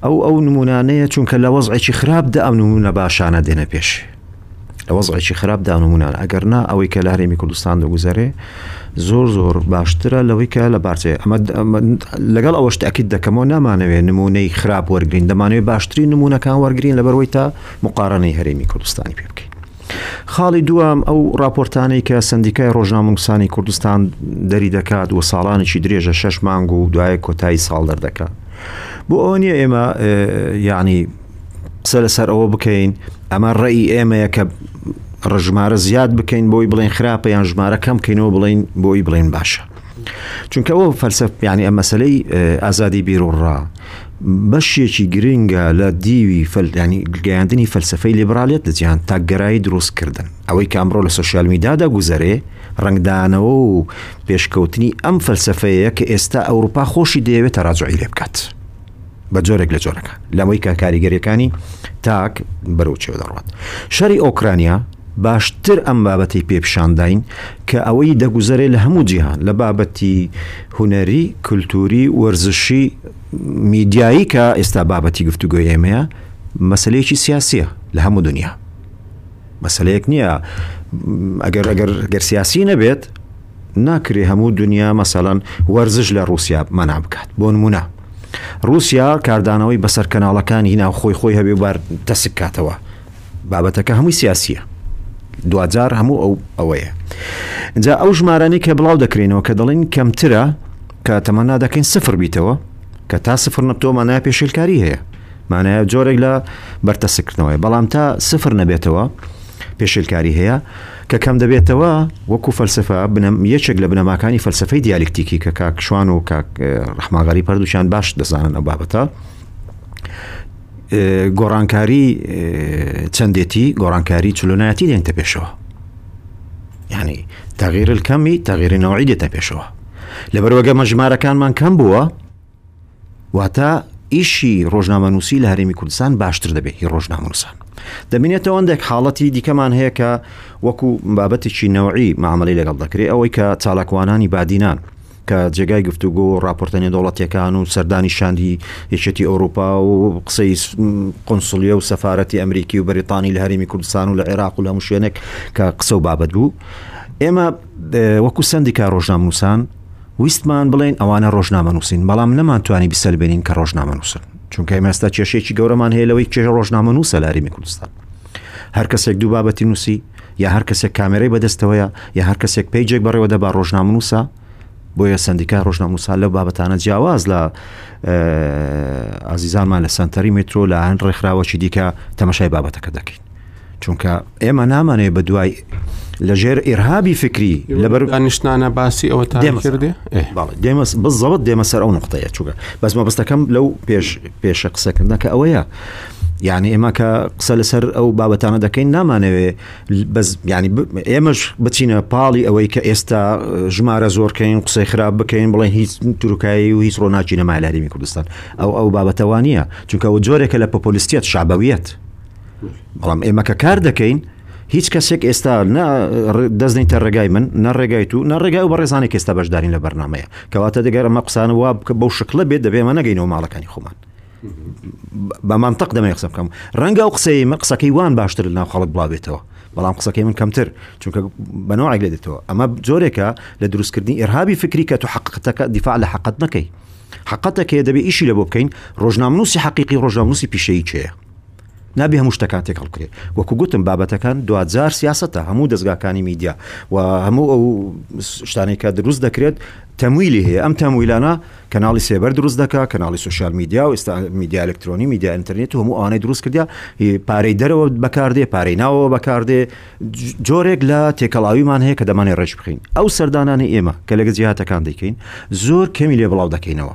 ئەو ئەو نمونانەیە چونکە لە وەزعێکی خراپ دە ئەم نمونە باشانە دێنە پێش. لە وەزعێکی خراپ دان و منال ئەگەر نا ئەوەی کە لە هەرێمی کوردستان دەگوزەرێ زۆر زۆر باشترە لەوەی کە لە بارتێ ئەمە لەگەڵ ئەوەش تاکیت دەکەمەوە نامانەوێت نمونەی خراپ وەرگین دەمانوێت باشترین نمونونەکان وەرگین لەبەرەوەی تا مقارنەی هەرێمی کوردستانی پێ بکەین. خاڵی دوام ئەو راپۆرتانەی کە سندیکای ڕۆژنامونگسانی کوردستان دەری دەکات و ساڵانێکی درێژە شەش مانگ و دوایە کۆتایی ساڵ دەردەکات بۆ ئەوە نیە ئێمە یعنی قسە لەسەر ئەوە بکەین ئەمە ڕێی ئێمەیە کە ڕژمارە زیاد بکەین بۆی بڵێن خراپە یان ژمارە کەم بکەینەوە بڵین بۆی بڵێن باشە چونکە ئەو فەلسەف پیانی ئە مەسلەی ئازادی بیرڕا بەشێکی گرنگە لە دیوی فەلدانی گەیاندنی فەلسفەی لیبرالیت لە جیان تاگەرایی دروستکردن ئەوەی کامڕۆ لە سوسیال میدادا گوزارێ ڕنگدانەوە و پێشکەوتنی ئەم فەلسفەیە کە ئێستا ئەوروپا خۆشی دەیەوێت تەراجعی لێ بکات. بە جۆرێک لە جۆرەکان لەوەی کە کاریگەریەکانی تاک بەرەو چێ دەڕات شەری ئۆکرانیا باشتر ئەم بابەتی پێپشانداین کە ئەوەی دەگوزەرێ لە هەموو جیهان لە بابەتی هوەری کولتوری وەرزشی میدیایی کە ئێستا بابەتی گفتوگوۆی ئێمەیە مەسلەیەکی سیاسیە لە هەموو دنیا مەسلەیەک نییە ئەگەر ئەگەر گەر سیاسی نەبێت ناکرێ هەموو دنیا مەسەلەن وەرزش لە رووسیا مەنا بکات بۆ نمونە رووسیا کاردانەوەی بەسەر کەناڵەکانی ناو خۆی خۆی هەبێ بار تەسک کاتەوە بابەتەکە هەمووی سیاسیە دوجار هەموو ئەو ئەوەیە جا ئەو ژمارانی کە بڵاو دەکرێنەوە کە دەڵین کەمترە کە تەمەنا دەکەین سفر بیتەوە کە تا سفر نەتۆمانە پێشلکاری هەیە مانایە جۆرێک لە بەرتەسکردنەوەی بەڵام تا سفر نەبێتەوە پێشلکاری هەیە کە کەم دەبێتەوە وەکو فەلسەفە بنەم یەکێک لە بنەماکانی فەلسەفەی دیالکتیکی کە کاک شوان و کاک ڕحماغەری پەردووشان باش دەزانن ئەو بابەتە گۆڕانکاری چەندێتی گۆڕانکاری چلونایەتی دێنتە پێشەوە ینی تاغیرل کەمی تاغیری نەوەی دێتە پێشەوە لەبەروەگە مەژمارەکانمان کەم بووە واتە ئیشی ڕۆژنامەنووسی لە هەرێمی کوردستان باشتر دەبێت هی ڕۆژنامەنووسان دەبینێتەوە هەندێک حاڵەتی دیکەمان هەیە کە وەکو بابەتێکی نەوەی معاملی لەگەڵ دەکرێت ئەوەی کە چالاکوانانی بادینان کە جێگای گفتوگۆ و راپۆرتەنێ دەوڵەتەکان و سەردانی شاندی یەکێتی ئەوروپا و قسەی قنسلیە و سەفاەتی ئەمریکی و بەریتانی لە هەرمی کوردستان و لە عێراق و لە مشێنێک کە قسە و بابەت بوو ئێمە وەکو سندیکا ڕۆژناموسان ویستمان بڵێین ئەوانە ڕۆژنامەنووسین، بەڵام نەمانتوانی بسەلمێنین کە ڕۆژنامەنووسن، چونکە ئێمە ئێستا کێشەیەکی گەورەمان هەیە لەوەی کێ ڕۆژنامەنووسە لە هەرێمی کوردستان. هەر کەسێک دوو بابەتی نووسی یا هەر کەسێک کامێرەی بەدەستەوەیە یا هەر کەسێک پێیجێک بەڕێوە دەبا ڕۆژنامنووسە بۆیە سندیکا ڕۆژناموسا لە بابەتانە جیاواز لە ئازیزانمان لە سنتەری میترۆ لە هەند ڕێکخراوەی دیکە تەمەشای بابەتەکە دەکەین چونکە ئێمە نامانەیە بە دوای لە ژێر ئێرهابی فکری لەبەر دانیشتانە باسی ئەوە تاکردێ دێمەس بزەوت دێمە سەر ئەو نقطەیە چووکە بەس مەبستەکەم لەو پێش پێشە قسەکردنەکە ئەوەیە یعنی ئێمە کە قسە لەسەر ئەو بابەتانە دەکەین نامانەوێ بەس ینی ئێمەش بچینە پاڵی ئەوەی کە ئێستا ژمارە زۆرکەین قسەی خراپ بکەین بڵێن هیچ تورکایی و هیچ ڕۆناچی نەمای لەریمی کوردستان ئەو ئەو بابەتەوانە چونکە ئەو جۆرێکە لە پۆپۆلیستیت شعبەویەت بەڵام ئێمە کە کار دەکەین هیچ کەسێک ئێستا دەستنیتە ڕێگای من نە ڕێگای تو نە ڕێگای و بەڕێزانێک ئێستا بەشدارین لە بەرنمەیە کەواتە دەگەر ئەمە قسانە وا بکە بەو شکلە بێت دەبێمە نەگەینەوە ماڵەکانی خۆمان بە منطق دەمێ قسە بکەم ڕەنگە ئەو قسەی من قسەکەی وان باشتر لە خەڵک بڵاوێتەوە بەڵام قسەکەی من کەمتر چونکە بەنەوەی لێ دێتەوە ئەمە جۆرێکە لە دروستکردنی ئێرهابی فکری کە تو حقتەکە دیفاع لە حقت نەکەی حقەتەکەی دەبێ ئیشی لە بۆ بکەین ڕۆژنامنووسی حقیقی ڕۆژناموسی پیشەی چەیە نابێ هەموو شتەکان تێک هەڵکرێت وەکو گوتم بابەتەکان دوجار سیاستە هەموو دەستگاکانی میدیا و هەموو ئەو شتانێکە دروست دەکرێت تەمویلی هەیە ئەم تەمویلانە کەناڵی سێبەر دروست دەکە کەناڵی سوسیال میدیا و ئستا میدیا ئەلکترۆنی میدیا ئینتەرنێت و هەموو ئەوانەی دروست کردیا پارەی دەرەوە بەکاردێ پارەی ناوەوە بەکاردێ جۆرێک لە تێکەڵاویمان هەیە کە دەمانێ ڕێژ بخین ئەو سەردانانی ئێمە کە لەگە جیهاتەکان دەکەین زۆر کەمی لێ بڵاو دەکەینەوە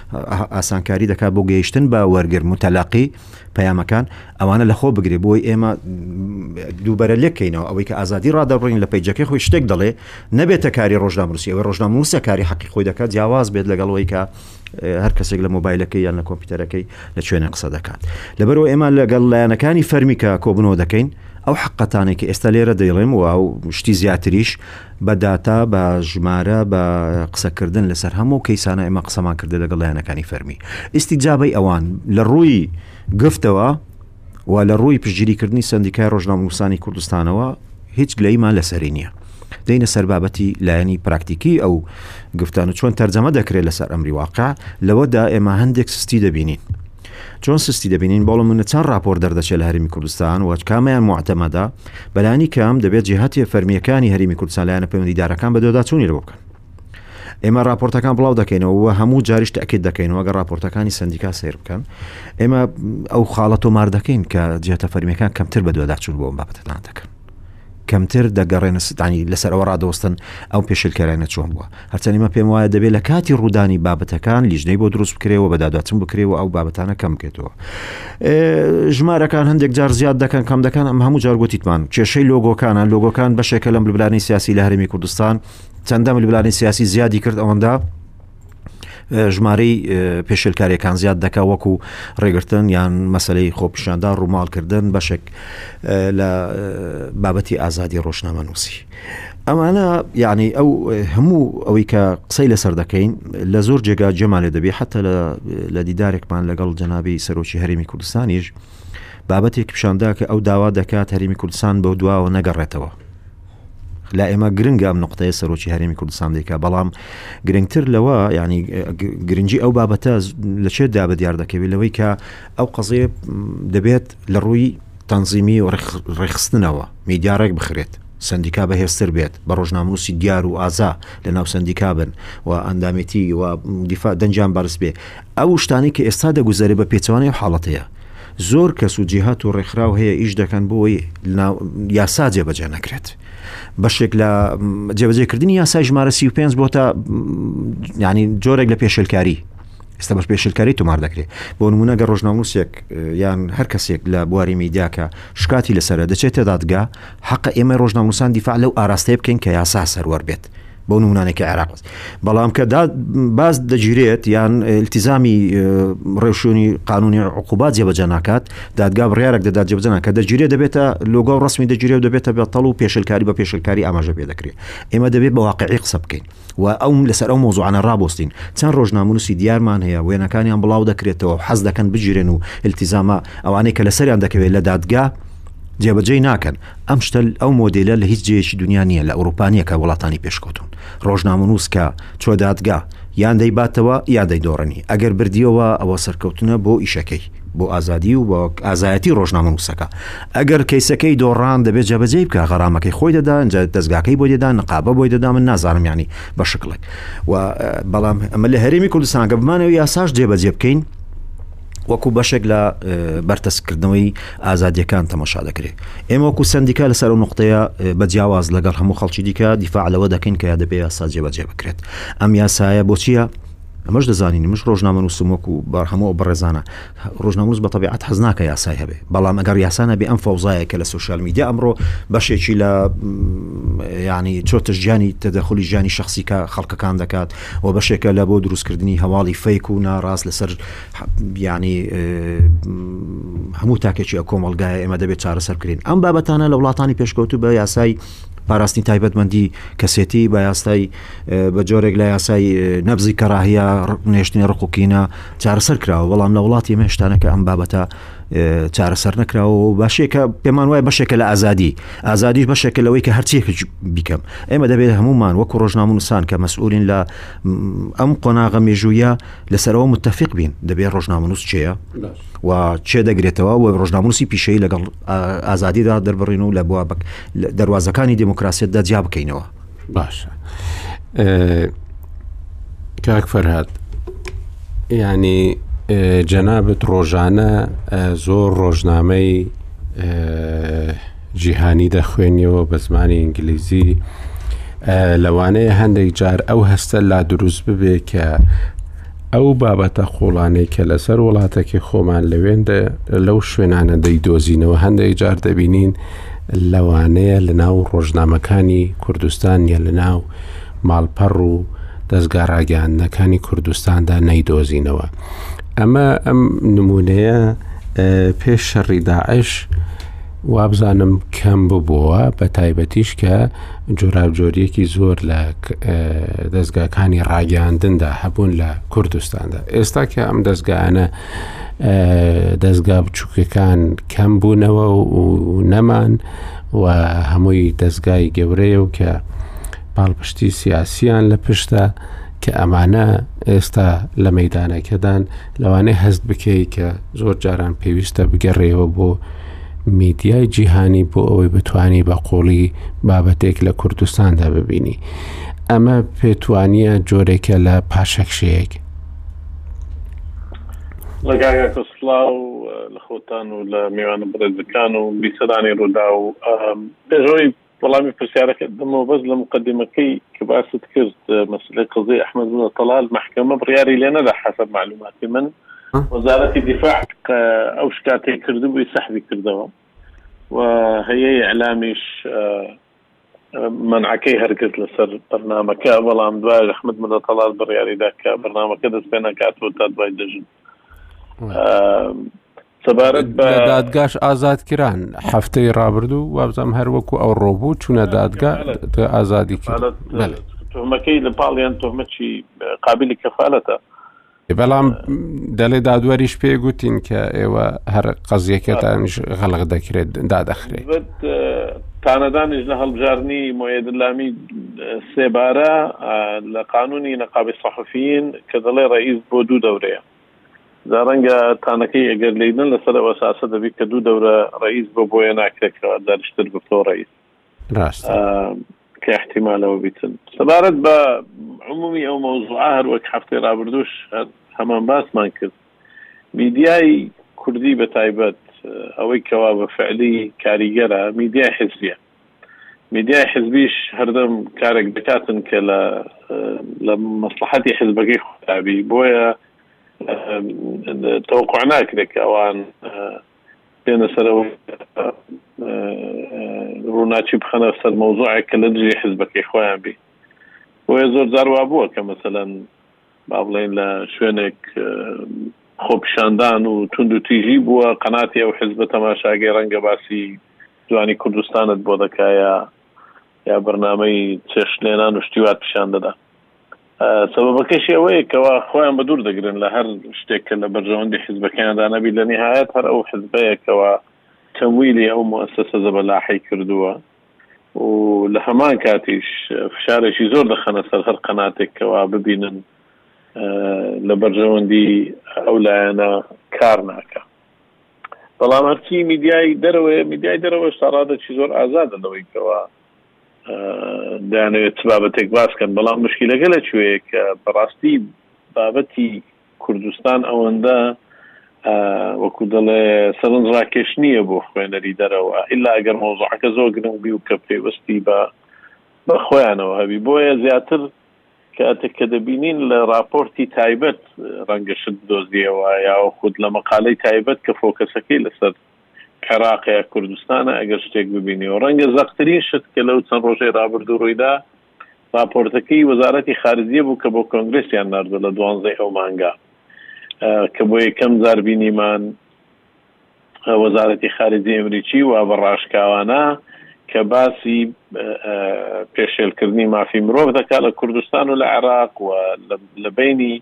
ئاسانکاری دەکات بۆ گەیشتن بە وەرگر متەلەقی پەیامەکان ئەوانە لە خۆ بگرێ بۆی ئێمە دووبەرە لێکەینەوە ئەوەی کە ئازادی ڕدەڕین لە پیجەکەی خۆی شتێک دەڵێ نەبێتە کاری ڕۆژناموسی ئەوەی ڕۆژناموسە کاری حەقی خۆی دەکات جیاواز بێت لەگەڵەوەی کە هەر کەسێک لە مۆبایلەکە یان لە کۆمپیوتەرەکەی لە شوێنە قسە دەکات لەبەرەوە ئێمە لەگەڵ لایەنەکانی فەرمیکە کۆبنەوە دەکەین ئەو حقەتانێک کە ئێستا لێرە دەیڵێم و شتی زیاتریش بە داتا، بە ژمارە، بە قسەکردن لەسەر هەموو کەیسانە ئێمە قسەمان کردە لەگەڵ لایەنەکانی فەرمی. ئیستیجابەی ئەوان لە ڕووی گفتەوە و لە ڕووی پشتگیریکردنی سەندیکای ڕۆژنامەنووسانی کوردستانەوە هیچ گلەییمان لەسەری نییە. دێینە سەر بابەتی لایەنی پراکتیکی ئەو گفتان و چۆن تەرجەمە دەکرێت لەسەر ئەمری واقع، لەوەدا ئێمە هەندێک سستی دەبینین. چۆن سستی دەبینین بۆ نمونە چەند ڕاپۆرت دەردەچێت لە هەرێمی کوردستان و کامەیان موعتەمەدە؟ بەلانی کەم دەبێت جیهەتێ فەرمییەکانی هەرێمی کوردستان لایەنە پەیوەندیدارەکان بەدواداچوونی لەوە بکەن. ئێمە ڕاپۆرتەکان بڵاو دەکەینەوە و هەموو جاریش تاکید دەکەینەوە ئەگەر ڕاپۆرتەکانی سندیکا سیر بکەن ئێمە ئەو خاڵە تۆمار دەکەین کە جیهتە فەرمیەکان کەمتر بەدواداچوون بۆ ئەم بابەتەدان دەکەن. کەمتر دەگەڕێنە سدانی لەسەر ئەوە ڕادەوەستن ئەو پێشلکێرانە چۆن بووە هەرچەند ئمە پێم وایە دەبێت لە کاتی ڕوودانی بابەتەکان لیژنەی بۆ دروست بکرێەوە بە داداتن بکرێەوە ئەو بابەتانە کەم بکرێتەوە ژمارەکان هەندێک جار زیاد دەکەن کەم دەکەن ئەم هەموو جارگوتیتمان کێشەی لۆگۆکانە لۆگۆکان بەشێکە لەم لەبرانی سیاسی لە هەرمی کوردستان چەندەم لەبرانی سیاسی زیادی کرد ئەوەندا ژمارەی پێشلکاریەکان زیاد دەکا وەکو ڕێگرتن یان مەسلەی خۆپیشاندا ڕووماڵکردن بەشێک لە بابەتی ئازادی ڕۆژنامە نووسی ئەمانە یعنی ئەو هەموو ئەوەی کە قسەی لەسەر دەکەین لە زۆر جێگا جێمان لێ دەبێت حتا لە دیدارێکمان لەگەڵ جەنابی سەرۆکی هەرمی کوردستانیش بابەتێک پیشاندا کە ئەو داوا دەکات هەرمی کوردستان بەو دواوە نەگەڕێتەوە لا ئێمە گرنگە ئەم نقطەیە سەرۆکی هەرێمی کوردستان دەیکا بەڵام گرنگتر لەوە ینی گرنگی ئەو بابەتە لە چێتدا بە دیار دەکەوێت لەوەی کە ئەو قەزێ دەبێت لە ڕووی تەنزیمی و ڕێخستنەوە میدیارێک بخرێت سندیکا بەهێزتر بێت بە ڕۆژناموسی دیار و ئازا لە ناو سندیکا بن و ئەندامێتی و دیفا دەنجان بەرز بێ ئەو شتانی کە ئێستا دەگوزارێ بە پێچوانی و حاڵەتەیە زۆر کەس و جیهات و ڕێکخراو هەیە ئیش دەکەن بۆی یاسا جێبەجێ نەکرێت بەشێک لە جێبەجێکردنی یاسای ژمارە سی و پێنج بۆ تا ینی جۆرێک لە پێشلکاری ئێستا بەش پێشلکاری تۆمار دەکرێت بۆ نمونە گە ڕۆژناموسێک یان هەر کەسێک لە بواری میدیاکە شکاتی لەسرە دەچێتە دادگا حق ئێمە ڕۆژناموسان دیفاع لەو ئاراستەیە بکەین کە یاسا سەروەر بێت بەو نمونانەی کە عێراق بەس بەڵام کە باز دەگیرێت یان التزامی ڕێوشوێنی قانونی عقوبات جێبەجە ناکات دادگا بڕارێک دەدات جێبجنا کە دەگیرێت دەبێتە لۆگە و ڕسمی دەگیرێ و دەبێتە بە تەڵ و پێشلکاری بە پێشلکاری ئاماژە پێ دەکرێت ئێمە دەبێت بە واقعی قسە بکەین و ئەوم لەسەر ئەو مۆزوعانە ڕابستین چەند ڕۆژنامونوسی دیارمان هەیە وێنەکانیان بڵاو دەکرێتەوە حەز دەکەن بگیرێن و التزامە ئەوانەی کە لەسەریان دەکەوێت لە دادگا جێبەجێ ناکەن ئەم شتە ئەو مۆدێلە لە هیچ جێیەکی دنیا نییە لە ئەوروپا نییە کە وڵاتانی پێشکەوتوون ڕۆژنامەنووس کە چووە دادگا یان دەیباتەوە یان دەیدۆڕێنی ئەگەر بردیەوە ئەوە سەرکەوتنە بۆ ئیشەکەی بۆ ئازادی و بۆ ئازایەتی ڕۆژنامەنووسەکە ئەگەر کەیسەکەی دۆڕان دەبێت جێبەجێی بکە غەرامەکەی خۆی دەدا ئەنجا دەستگاکەی بۆ دەدا نقابە بۆی دەدا من نازانم ینی بە شکڵێک و بەڵام ئەمە لە هەرێمی کوردستان گە بمانەوە یاساش جێبەجێ بکەین وەکو بەشێک لە بەرتەسککردنەوەی ئازادیەکان تەماشا دەکرێت ئێمە وەکو سندیکا لەسەر و نقطەیە بە جیاواز لەگەڵ هەموو خەڵکی دیکە دیفاع لەوە دەکەین کە دەبێ یاسا جێبەجێ بکرێت ئەم یاسایە بۆچیە ئەمەش دەزانین مش ڕۆژنامە نووسمۆک و بار هەموو بەڕێزانە ڕۆژناموس بە طبیعات حەزناکە یاسای هەبێ بەڵام ئەگەر یاسانە بێ ئەم فەوزایە کە لە سوسیال میدیا ئەمڕۆ بەشێکی لە ینی چۆتە ژیانی تەدەخلی ژیانی شخصیکە خەڵکەکان دەکات و بەشێکە لە بۆ دروستکردنی هەواڵی فەیک و ناڕاست لەسەر یانی هەموو تاکێکی ئە کۆمەلگای ئێمە دەبێت چارەسەر بکرین ئەم بابەتانە لە وڵاتانی پێشکەوتو بە یاسای پاراستنی تایبەتمەندی کەسێتی بە یاستای بە جۆرێک لە یاسای نەبزی کەڕاهە نێشتنی ڕقوکینە چارەسەر کراوە بەڵام لە وڵاتی مێشتانەکە ئەم بابەتە چارەسەر نەکراوە و باشێکە پێمان وایە بەشێکە لە ئازادی ئازادیش بەشێکە لەوەی کە هەرچێک بیکەم ئێمە دەبێت هەمومان وەکو ڕۆژنامونوسان کە مەسئولین لە ئەم قۆناغە مێژوویە لەسەرەوە متتەفق بین دەبێت ڕۆژنامونوس چێە و چێ دەگرێتەوە و ڕۆژنامونوسی پیشەی لەگەڵ ئازادیدا دەربڕین و لە بوابک دەواازەکانی دموکراسیتدا جیا بکەینەوە باشە کاک فەرهاد ینی جەنابەت ڕۆژانە زۆر ڕۆژنامەی جیهانی دەخوێنیەوە بە زمانی ئینگلیزی لەوانەیە هەندێک جار ئەو هەستە لا دروست ببێ کە ئەو بابەتە قوڵانەی کە لەسەر وڵاتەکەی خۆمان لەوێندە لەو شوێنانە دەیدۆزینەوە هەندێک جار دەبینین لەوانەیە لەناو ڕۆژنامەکانی کوردستان یا لەناو ماڵپەڕ و دەستگا ڕاگەیاندنەکانی کوردستاندا نەیدۆزینەوە ئەمە ئەم نمونەیە پێش شەڕی داعش وابزانم کەم ببووە بە تایبەتیش کە جۆراوجۆریەکی زۆر لە دەستگاکانی ڕاگەاندندا هەبوون لە کوردستاندا ئێستا کە ئەم دەستگایانە دەستگا بچووکەکان کەم بوونەوە و نەمان و هەمووی دەستگای گەورەیە و کە پاڵپشتی سیاسیان لە پشتە کە ئەمانە ئێستا لە مەدانەکەدان لەوانەیە هەست بکەی کە زۆر جاران پێویستە بگەڕێەوە بۆ میدیای جیهانی بۆ ئەوەی بتانی بە قۆڵی بابەتێک لە کوردستاندا ببینی ئەمە پێتوانیە جۆرێکە لە پاشەکشەیەک ڕگاگە کە سلااو خۆتان و لە میوانە بەڕێزەکان و بیسەرانی ڕووداو. پێشەوەی وەڵامی پرسیارەکەت دەمەوە بەس لە مقەدیمەکەی کە باست کرد مەسەلەی قەزیەی ئەحمەد بن تەڵال مەحکەمە بڕیاری لێ نەدا حەسەب مەعلوماتی من وەزارەتی دیفاع ئەو شکاتەی کردبووی سەحبی کردەوە و هەیئەی ئیعلامیش مەنعەکەی هەرگز لەسەر بەرنامەکە بەڵام دوای رحمت منە تەڵات بڕیاریدا کە بەرنامەکە دەست پێ نکاتەوە تا دوای دەژن سەبارەت بە دادگاش ئازاد کران هەفتەی ڕابردوو وابزانام هەروەکو ئەو ڕۆبوو چوونە دادگا ئازادی تۆمەکەی لە پاڵیان تۆمەچی قابلی کەفاالەتە بەڵام دەڵێ دادوەریش پێ گوتین کە ئێوە هەر قەزیەکەتانش غەڵق دەکرێت دادەخرێت تانەدانیش لە هەڵبژارنی مۆیدلامی سێبارە لە قانونی نەقابی سەحفین کە دەڵێ ڕئیس بۆ دوو دەورەیە دا ڕەنگە تانەکەی ئەگەر لینن لەسەر ئەوەساسە دەبیت کە دوو دەورە ڕئیس بۆ بۆیە ناکرێتەوە دەرشتر گفتۆ ڕئیس ڕاست کە ئیحتیمالە ئەوە بیتن سەبارەت بە عمومی ئەو مەوزوعە هەروەک هەفتەی رابردوش هەمان باسمان کرد میدیای کوردی بە تایبەت ئەوەی کەوا بە فعلی کاریگەرە میدیای حزبیە میدیای حزبیش هەردەم کارێک دەکاتن کە لە لە مەسلحەتی حزبەکەی خۆتابی بۆیە تەوقع ناکرێت کە ئەوان بێنە سەرەوە ڕووناکی بخەنە سەر مەوزوعێک کە لە دژی حزبەکەی خۆیان بی بۆیە زۆر جار وا بووە کە مەسەەن با بڵێن لە شوێنێک خۆپیشاندان و تونند و تیژی بووە قەناتی ئەو حزبە تەماشاگەی ڕەنگە باسی جوانی کوردستانت بۆ دەکایە یا بەرنامەی چێشت لێنان و شتی وا پیشان دەدا سەبەبەکەشی ئەوەیە کەوا خۆیان بە دوور دەگرن لە هەر شتێک کە لە بەرژەوەندی حزبەکەیاندا نەبی لە نهایەت هەر ئەو حزبەیەکەوە تەمویلی ئەو مؤسسە زەبەلاحەی کردووە و لە هەمان کاتیش فشارێکی زۆر دەخەنە سەر هەر قەناتێک کەوا ببینن لە بەرژەوەندی ئەو لایەنە کار ناکە بەڵام هەرچی میدیای دەرەوەیە میدیای دەرەوەش تا ڕادەکی زۆر ئازادە لەوەی کەەوە دانەوێت چ بابەتێک باسکەن بەڵام مشکلەکە لە کوێیە کە بەڕاستی بابەتی کوردستان ئەوەندە وەکو دەڵێ سەرنج ڕاکێش نییە بۆ خوێنەری دەرەوە ئللا ئەگەر مۆزعەکە زۆر گرنگ بی و کە پێوەستی بە بە خۆیانەوە هەبی بۆیە زیاتر کاتێک کە دەبینین لە ڕاپۆرتی تایبەت ڕەنگە شت بدۆزیەوە یاوە خود لە مەقالەی تایبەت کە فۆکەسەکەی لەسەر کەراقە یا کوردستانە ئەگەر شتێک ببینیەوە ڕەنگە زەقترین شت کە لەو چەند ڕۆژەی ڕابردوو ڕوویدا ڕاپۆرتەکەی وەزارەتی خارجیە بوو کە بۆ کۆنگرسیان نردو لە دوانزەی ئەو مانگە کە بۆ یەکەم زار بینیمان وەزارەتی خارجی ئەمریکی وا بە ڕاشکاوانە کە باسی پێشێلکردنی مافی مرۆڤ دەکات لە کوردستان و لە عێراق و لە بینی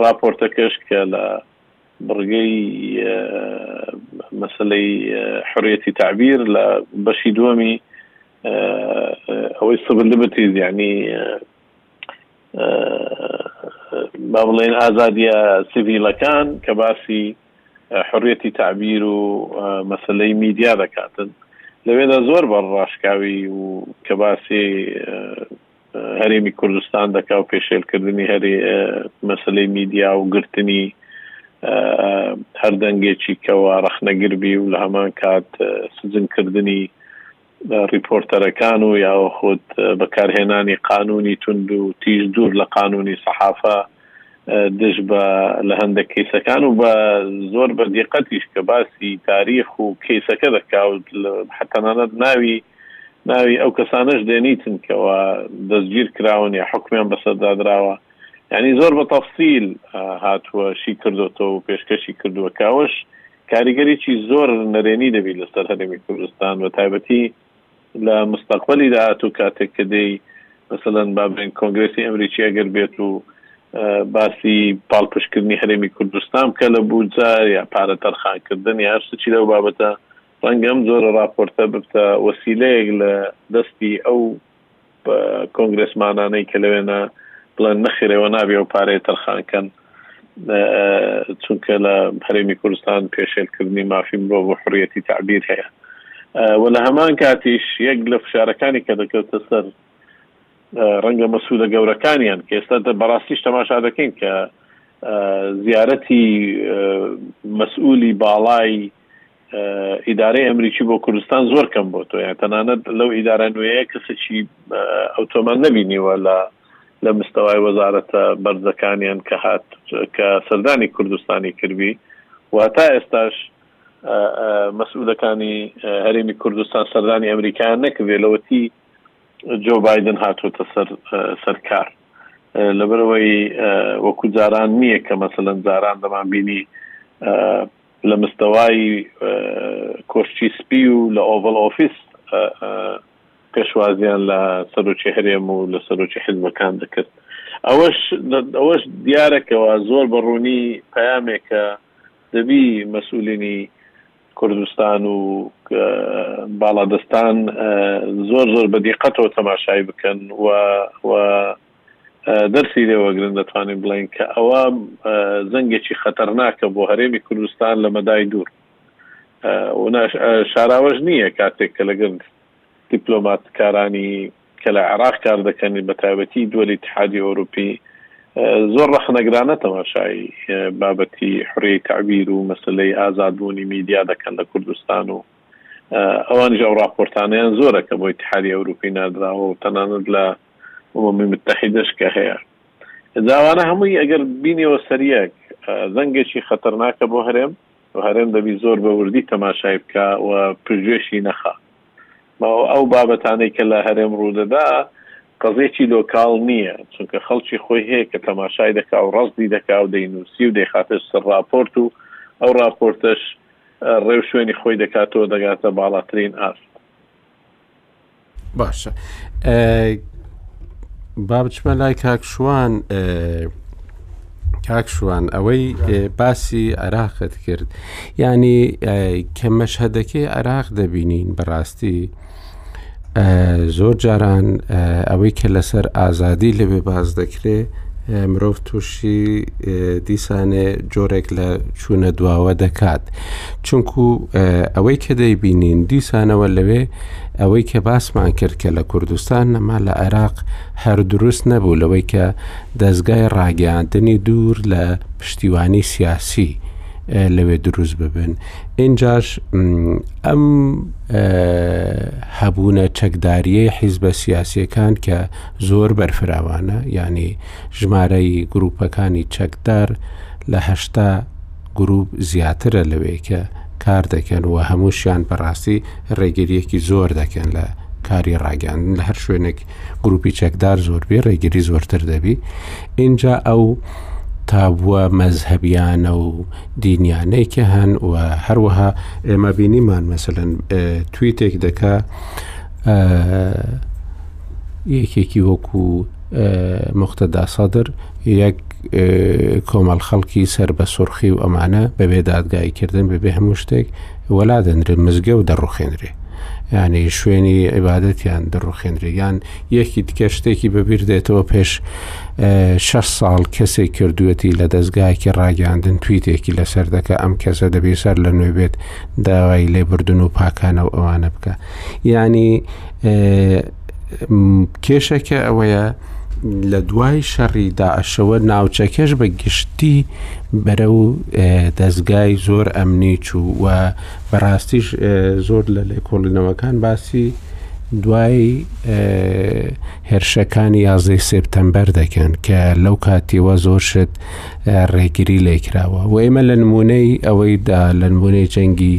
ڕاپۆرتەکەش کە لە بڕگەی مەسلەی حریەتی تعبیر لە بەشی دووەمی ئەوەی سبل لبتیز یعنی با بڵێن ئازادیە سڤیلەکان کە باسی حریەتی تەعبیر و مەسەلەی میدیا دەکاتن لەوێدا زۆر بە ڕاشکاوی و کە باسی هەرێمی کوردستان دەکا و پێشێلکردنی هەری مەسلەی میدیا و گرتنی هەردەنگێکی کەوا ڕەخنەگربی و لە هەمان کات سزنکردنی ڕیپۆرتەرەکان و یاوەخود بەکارهێنانی قانوونی توند و تیژ دوور لە قانوونی سەحافە دژ بە لە هەندێک کەیسەکان و بە زۆر بە دیقەتیش کە باسی تاریخ و کەیسەکە دەکا و تەنانەت ناوی ناوی ئەو کەسانەش دێنیتن کەەوە دەستگیر کراون یا حکمیان بەسەردادراوە یعنی زۆر بە تەفسیل هاتووە شی کردوەوە و پێشکەشی کردووە کاوەش کاریگەریی زۆر نەرێنی دەبیت لەسەر هەرێمی کوردستان بە تایبەتی لە مستەقبەلی داهاتوو کاتێک کە دێی مەسەلەن با بڵێین کۆنگرێسی ئەمریکی ئەگەر بێت و باسی پاڵپشتکردنی هەرێمی کوردستان بکە لە بودجە یا پارە تەرخانکردن یا هەر شتێکی لەو بابەتە ڕەنگە ئەم جۆرە ڕاپۆرتە ببتە وەسیلەیەک لە دەستی ئەو کۆنگرێسمانانەی کە لەوێنە بڵێن نەخیر ئێوە نابێ ئەو پارەیە تەرخان کەن چونکە لە هەرێمی کوردستان پێشێلکردنی مافی مرۆڤ و حڕیەتی تعبیر هەیە و لە هەمان کاتیش یەک لە فشارەکانی کە دەکەوتە سەر ڕەنگە مەسوولە گەورەکانیان کە ئێستا بەڕاستیش تەماشا دەکەین کە زیارەتی مەسئولی باڵای ئیدارەی ئەمریکی بۆ کوردستان زۆر کەم بۆ تۆ یان تەنانەت لەو ئیدارە نوێیە کەسێکی ئەو تۆمان نەبینیوە لە لە مستەوای وەزارەتە بەرزەکانیان کە هات کە سەردانی کوردستانی کردبی و هەتا ئێستاش مەسئولەکانی هەرێمی کوردستان سەردانی ئەمریکایان نەکردێ لەوەتی جۆ بادن هاتووەتە سەر سەرکار لەبەرەوەی وەکو جاران نییە کە مەسەلەن جاران دەمان بینی لە مستەوای کۆشکی سپی و لە ئۆڤڵ ئۆفیس پێشوازیان لە سەرۆکی هەرێم و لە سەرۆکی حزبەکان دەکرد ئەوەش ئەوەش دیارەکەەوە زۆر بە ڕوونی پەیامێکە دەبی مەسئولینی کوردستان و باڵادەستان زۆر زۆر بە دیقەتەوە تەماشای بکەن و دەرسی لێ وەگرن دەتوانین بڵێین کە ئەوە جەنگێکی خەتەرناکە بۆ هەرێمی کوردستان لە مەدای دوور شاراوەش نییە کاتێک کە لەگەر دیپلۆماتکارانی کە لە عێراق کار دەکەنی بە تایبەتی دووەلی اتحادی ئەوروپی زۆر ڕەخنەگرانە تەماشای بابەتی حڕی تعبیر و مەسلەی ئازادبوونی میدیا دەکەن لە کوردستان و ئەوانیش ئەو راپۆرتانیان زۆرە کە بۆی تحاری ئەوروپی نادراوە و تەنانەت لە ئومەمی متحیدەش کە هەیە جاوانە هەمووی ئەگەر بینیەوە سەریەک زەنگێکی خەتەرناکە بۆ هەرێم و هەرێم دەبی زۆر بە وردی تەماشای بکا و پژوێشی نەخا بەوە ئەو بابەتانەی کە لە هەرێم ڕوودەدا قەزێکی لۆکاڵ نییە چونکە خەڵکی خۆی هەیە کە تەماشای دەکا و ڕەزدی دەکا و دەینوسی و دەیخاتش سەر ڕاپۆرت و ئەو ڕاپۆرتەش ڕێو شوێنی خۆی دەکاتەوە دەگاتە باڵاترین ئاست. باشە با بچمە لای کاکشوان کاکشوان ئەوەی باسی عراقت کرد ینی کە مەشهدەکەی عراق دەبینین بەڕاستی زۆر جاران ئەوەی کە لەسەر ئازادی لەوێ باز دەکرێ مرۆڤ توش شی دیسانێ جۆرێک لە چوونە دواوە دەکات چونکو ئەوەی کە دەیبینین دیسانەوە لەوێ ئەوەی کە باسمان کرد کە لە کوردستان نەما لە عێراق هەر دروست نەبوو لەوەی کە دەستگای ڕاگەاندنی دوور لە پشتیوانی سیاسی لەوێ دروست ببن ئینجاش ئەم هەبوونە چەکداریە حیزبە سیاسیەکان کە زۆر بەرفراوانە ینی ژمارەی گروپەکانی چەکدار لە هەشتا گروپ زیاترە لەوەی کە کار دەکەن و هەمووشیان بەڕاستی ڕێگریەکی زۆر دەکەن لە کاری ڕاگەاندن لە هەر شوێنێک گروپی چەکدار زۆربێ ڕێگری زۆرتر دەبی اینجا ئەو تابووە مەزهبیانە و دینیانەی کە هەن و هەروەها ئێمە بینیمان مەسەن تویتێک دەکا یەکێکی وەکو موقتەدا سەدر یەک کۆمەڵ خەڵکی سەر بە سرخی و ئەمانە بەبێ دادگایکردن بەبێ هەموو شتێک وەلا دەنرێت مزگە و دەڕوخێنرێ ینی شوێنی عیباەتیان دەڕوخێنرێگان یەکی تکە شتێکی بەبییر دێتەوە پێش 6 ساڵ کەسێک کردوەتی لە دەستگایەکی ڕاگەاندن تویتێکی لەسەر دەکە ئەم کەسە دەبێ سەر لە نوێ بێت داوای لێبردن و پاکانە و ئەوانە بکە ینی کێشەکە ئەوەیە لە دوای شەڕی داعشەوە ناوچەکەش بە گشتی بەرە و دەستگای زۆر ئەمنی چوو و بەڕاستیش زۆر لە لێکۆڵینەوەکان باسی دوای هێرشەکانی یازدەی سپتەمبەر دەکەن کە لەو کاتیوە زۆر شت ڕێگیری لێکراوە و ئێمە لە نمونەی ئەوەیدا لە نمونەی جەنگی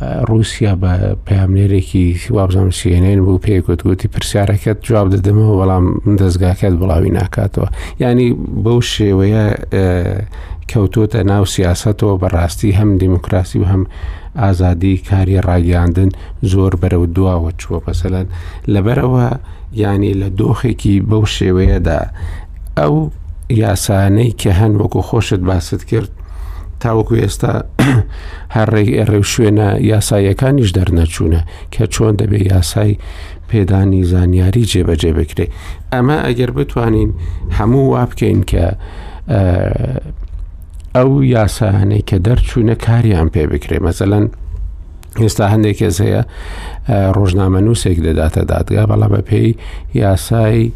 ڕوسیا بە پامێرێکی وابزانام سیێنێن بوو پێکوت گوتی پرسیارەکەت جواب دەدەمەوە بەڵام دەستگاکەت بڵاوی ناکاتەوە ینی بەو شێوەیە کەوتوتە ناو سیاستەوە بەڕاستی هەم دیموکراسی و هەم ئازادی کاری ڕاگەاندن زۆر بەرە و دواوە چووە مەسەلەن لەبەرەوە ینی لە دۆخێکی بەو شێوەیەدا ئەو یاسانەی کە هەن وەکو خۆشت باست کرد تاوەکو ئێستا هەر ڕێ ڕێوشوێنە یاساییەکانیش دەرنەچوونە کە چۆن دەبێ یاسای پێدانی زانیاری جێبەجێ بکرێت ئەمە ئەگەر بتوانین هەموو وا بکەین کە ئەو یاسانەی کە دەرچوونە کاریان پێ بکرێ مەزەلەن ئێستا هەندێک کەس هەیە ڕۆژنامە نووسێک دەداتە دادگا بەڵام بە پێی یاسای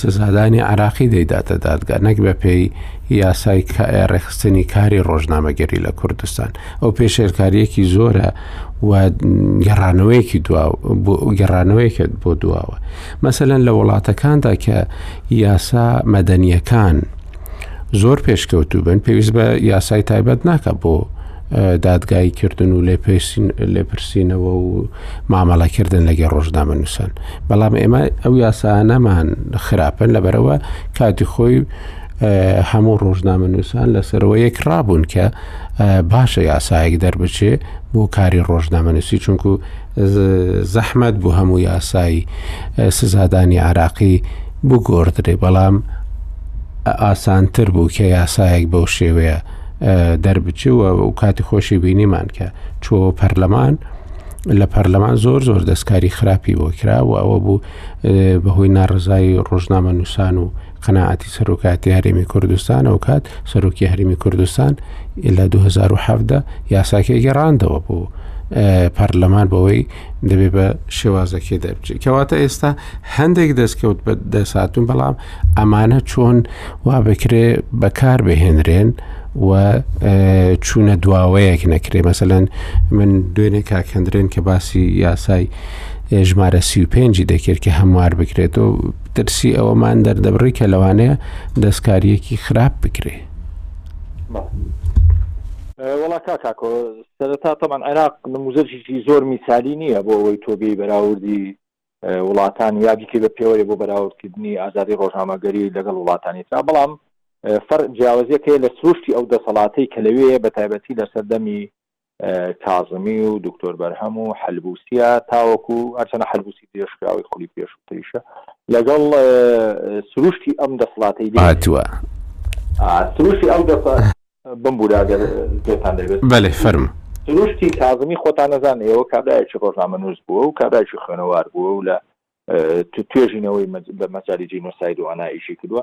سزادانی عراقی دەیداتە دادگا نەک بە پێی یاسای ڕێکخستنی کاری ڕۆژنامەگەری لە کوردستان ئەو پێشێلکاریەکی زۆرە و گەڕانەوەیەکی گەڕانەوەیەکێت بۆ دواوە مەسەەن لە وڵاتەکاندا کە یاسا مەدەنیەکان زۆر پێشکەوتوو بن پێویست بە یاسای تایبەت ناکە بۆ دادگایی کردن و لێپرسینەوە و مامەڵەکردن لەگە ڕۆژنامە نووسن بەڵام ئێمە ئەو یاسانەمان خراپن لەبەرەوە کاتی خۆی هەموو ڕۆژنامە نووسان لەسەرەوە یەک ڕابوون کە باشە یاسایەک دەربچێ بۆ کاری ڕۆژنامەنووسی چونکو زەحمەت بۆ هەموو یاسایی سزادانی عراقی بگۆڕدرێ بەڵام ئاسانتر بوو کە یاسایەک بەو شێوەیە دەربچووە و کاتی خۆشی بینیمان کە چۆ پەرلەمان لە پەرلەمان زۆر زۆر دەستکاری خراپی بۆ کرا و ئەوە بوو بەهۆی ناڕزایی ڕۆژنامە نووسان و قەناعەتی سەرۆکاتی هەرێمی کوردستان ئەو کات سەرۆکی هەرمی کوردستان لە 2017 یاساکە گەڕاندەوە بۆ پەرلەمان بەوەی دەبێت بە شێوازەکێ دەبچێت کەواتە ئێستا هەندێک دەستکەوت بە دەساتون بەڵام ئەمانە چۆن وا بکرێ بەکار بهێنرێن و چوونە دواوەیەک نەکرێ مەسەەن من دوێنێ کاکەندرێن کە باسی یاسای ژمارە سی و پێنجی دەکرد کە هەموار بکرێت و ترسی ئەوەمان دەردەبڕی کە لەوانەیە دەستکاریەکی خراپ بکرێ وڵا کاکاکۆ سەرتا تەمان عێراق نموزەرێکی زۆر میسالی نییە بۆ ئەوەی تۆبی بەراوردی وڵاتان یا بیکە بە پێوەێ بۆ بەراوردکردنی ئازادی ڕۆژنامەگەری لەگەڵ وڵاتانی تا بەڵام فەر جیاوازیەکەی لە سروشتی ئەو دەسەڵاتەی کە لەوێ بە تایبەتی لە سەردەمی کازمی و دکتۆر بەرهەم و حەلبوسیە تاوەکو هەرچەنە حەلبوسی درێژکراوی خولی پێشتریشە لەگەڵ سروشتی ئەم دەسڵاتی هاتووە سروشتی ئەو دەسە بمبوراگەر گوێتان دەبێت بەێ فەرم سروشتی کازمی خۆتان نەزان ئێوە کابراایکی ڕۆژنامە نووس بووە و کابراایکی خوێنەوار بووە و لە توێژینەوەی بە مەجالی جینۆساید و ئانا ئیشی کردووە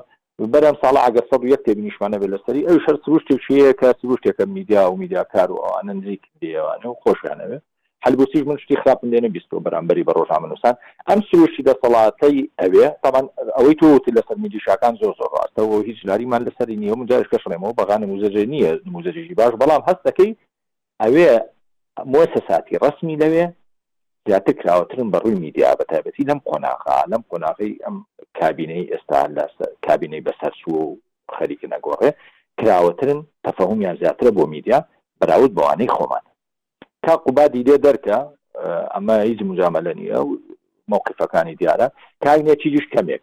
بەرام ساڵە ئەگەر سەد و یەک تێبینیشمانە بێ لەسەری ئەوش هەر سروشتێکیەیە کە سروشتێکە میدیا و میدیاکار و ئەوانە نزیک دێوانە و خۆشیانەوێت هەلبوسیش من شتی خراپم لێ نەبیستەوە بەرامبەری بە ڕۆژنامە نووسان ئەم سروشتی دەسەڵاتەی ئەوێ تامان ئەوەی تۆ وتی لەسەر میلیشاکان زۆر زۆر ڕاستە و هیچ لاریمان لەسەری نیە من جارش کەشڵێمەوە بەغانە موزەجێ نییە موزەجێکی باش بەڵام هەستەکەی ئەوێ موسەساتی ڕەسمی لەوێ زیاتر کراوەترن بە ڕووی میدیا بە تایبەتی لەم قۆناغە لەم قۆناغی ئەم کابینەی ئێستا لە کابینەی بەسەرچوو و خەریکە نەگۆڕێ کراوەترن تەفەهمیان زیاترە بۆ میدیا بەراود بەوانەی خۆمان کا قوبادی لێ دەرکە ئەمە هیچ مجاملە نیە و مووقفەکانی دیارە کاک نێچیریش کەمێک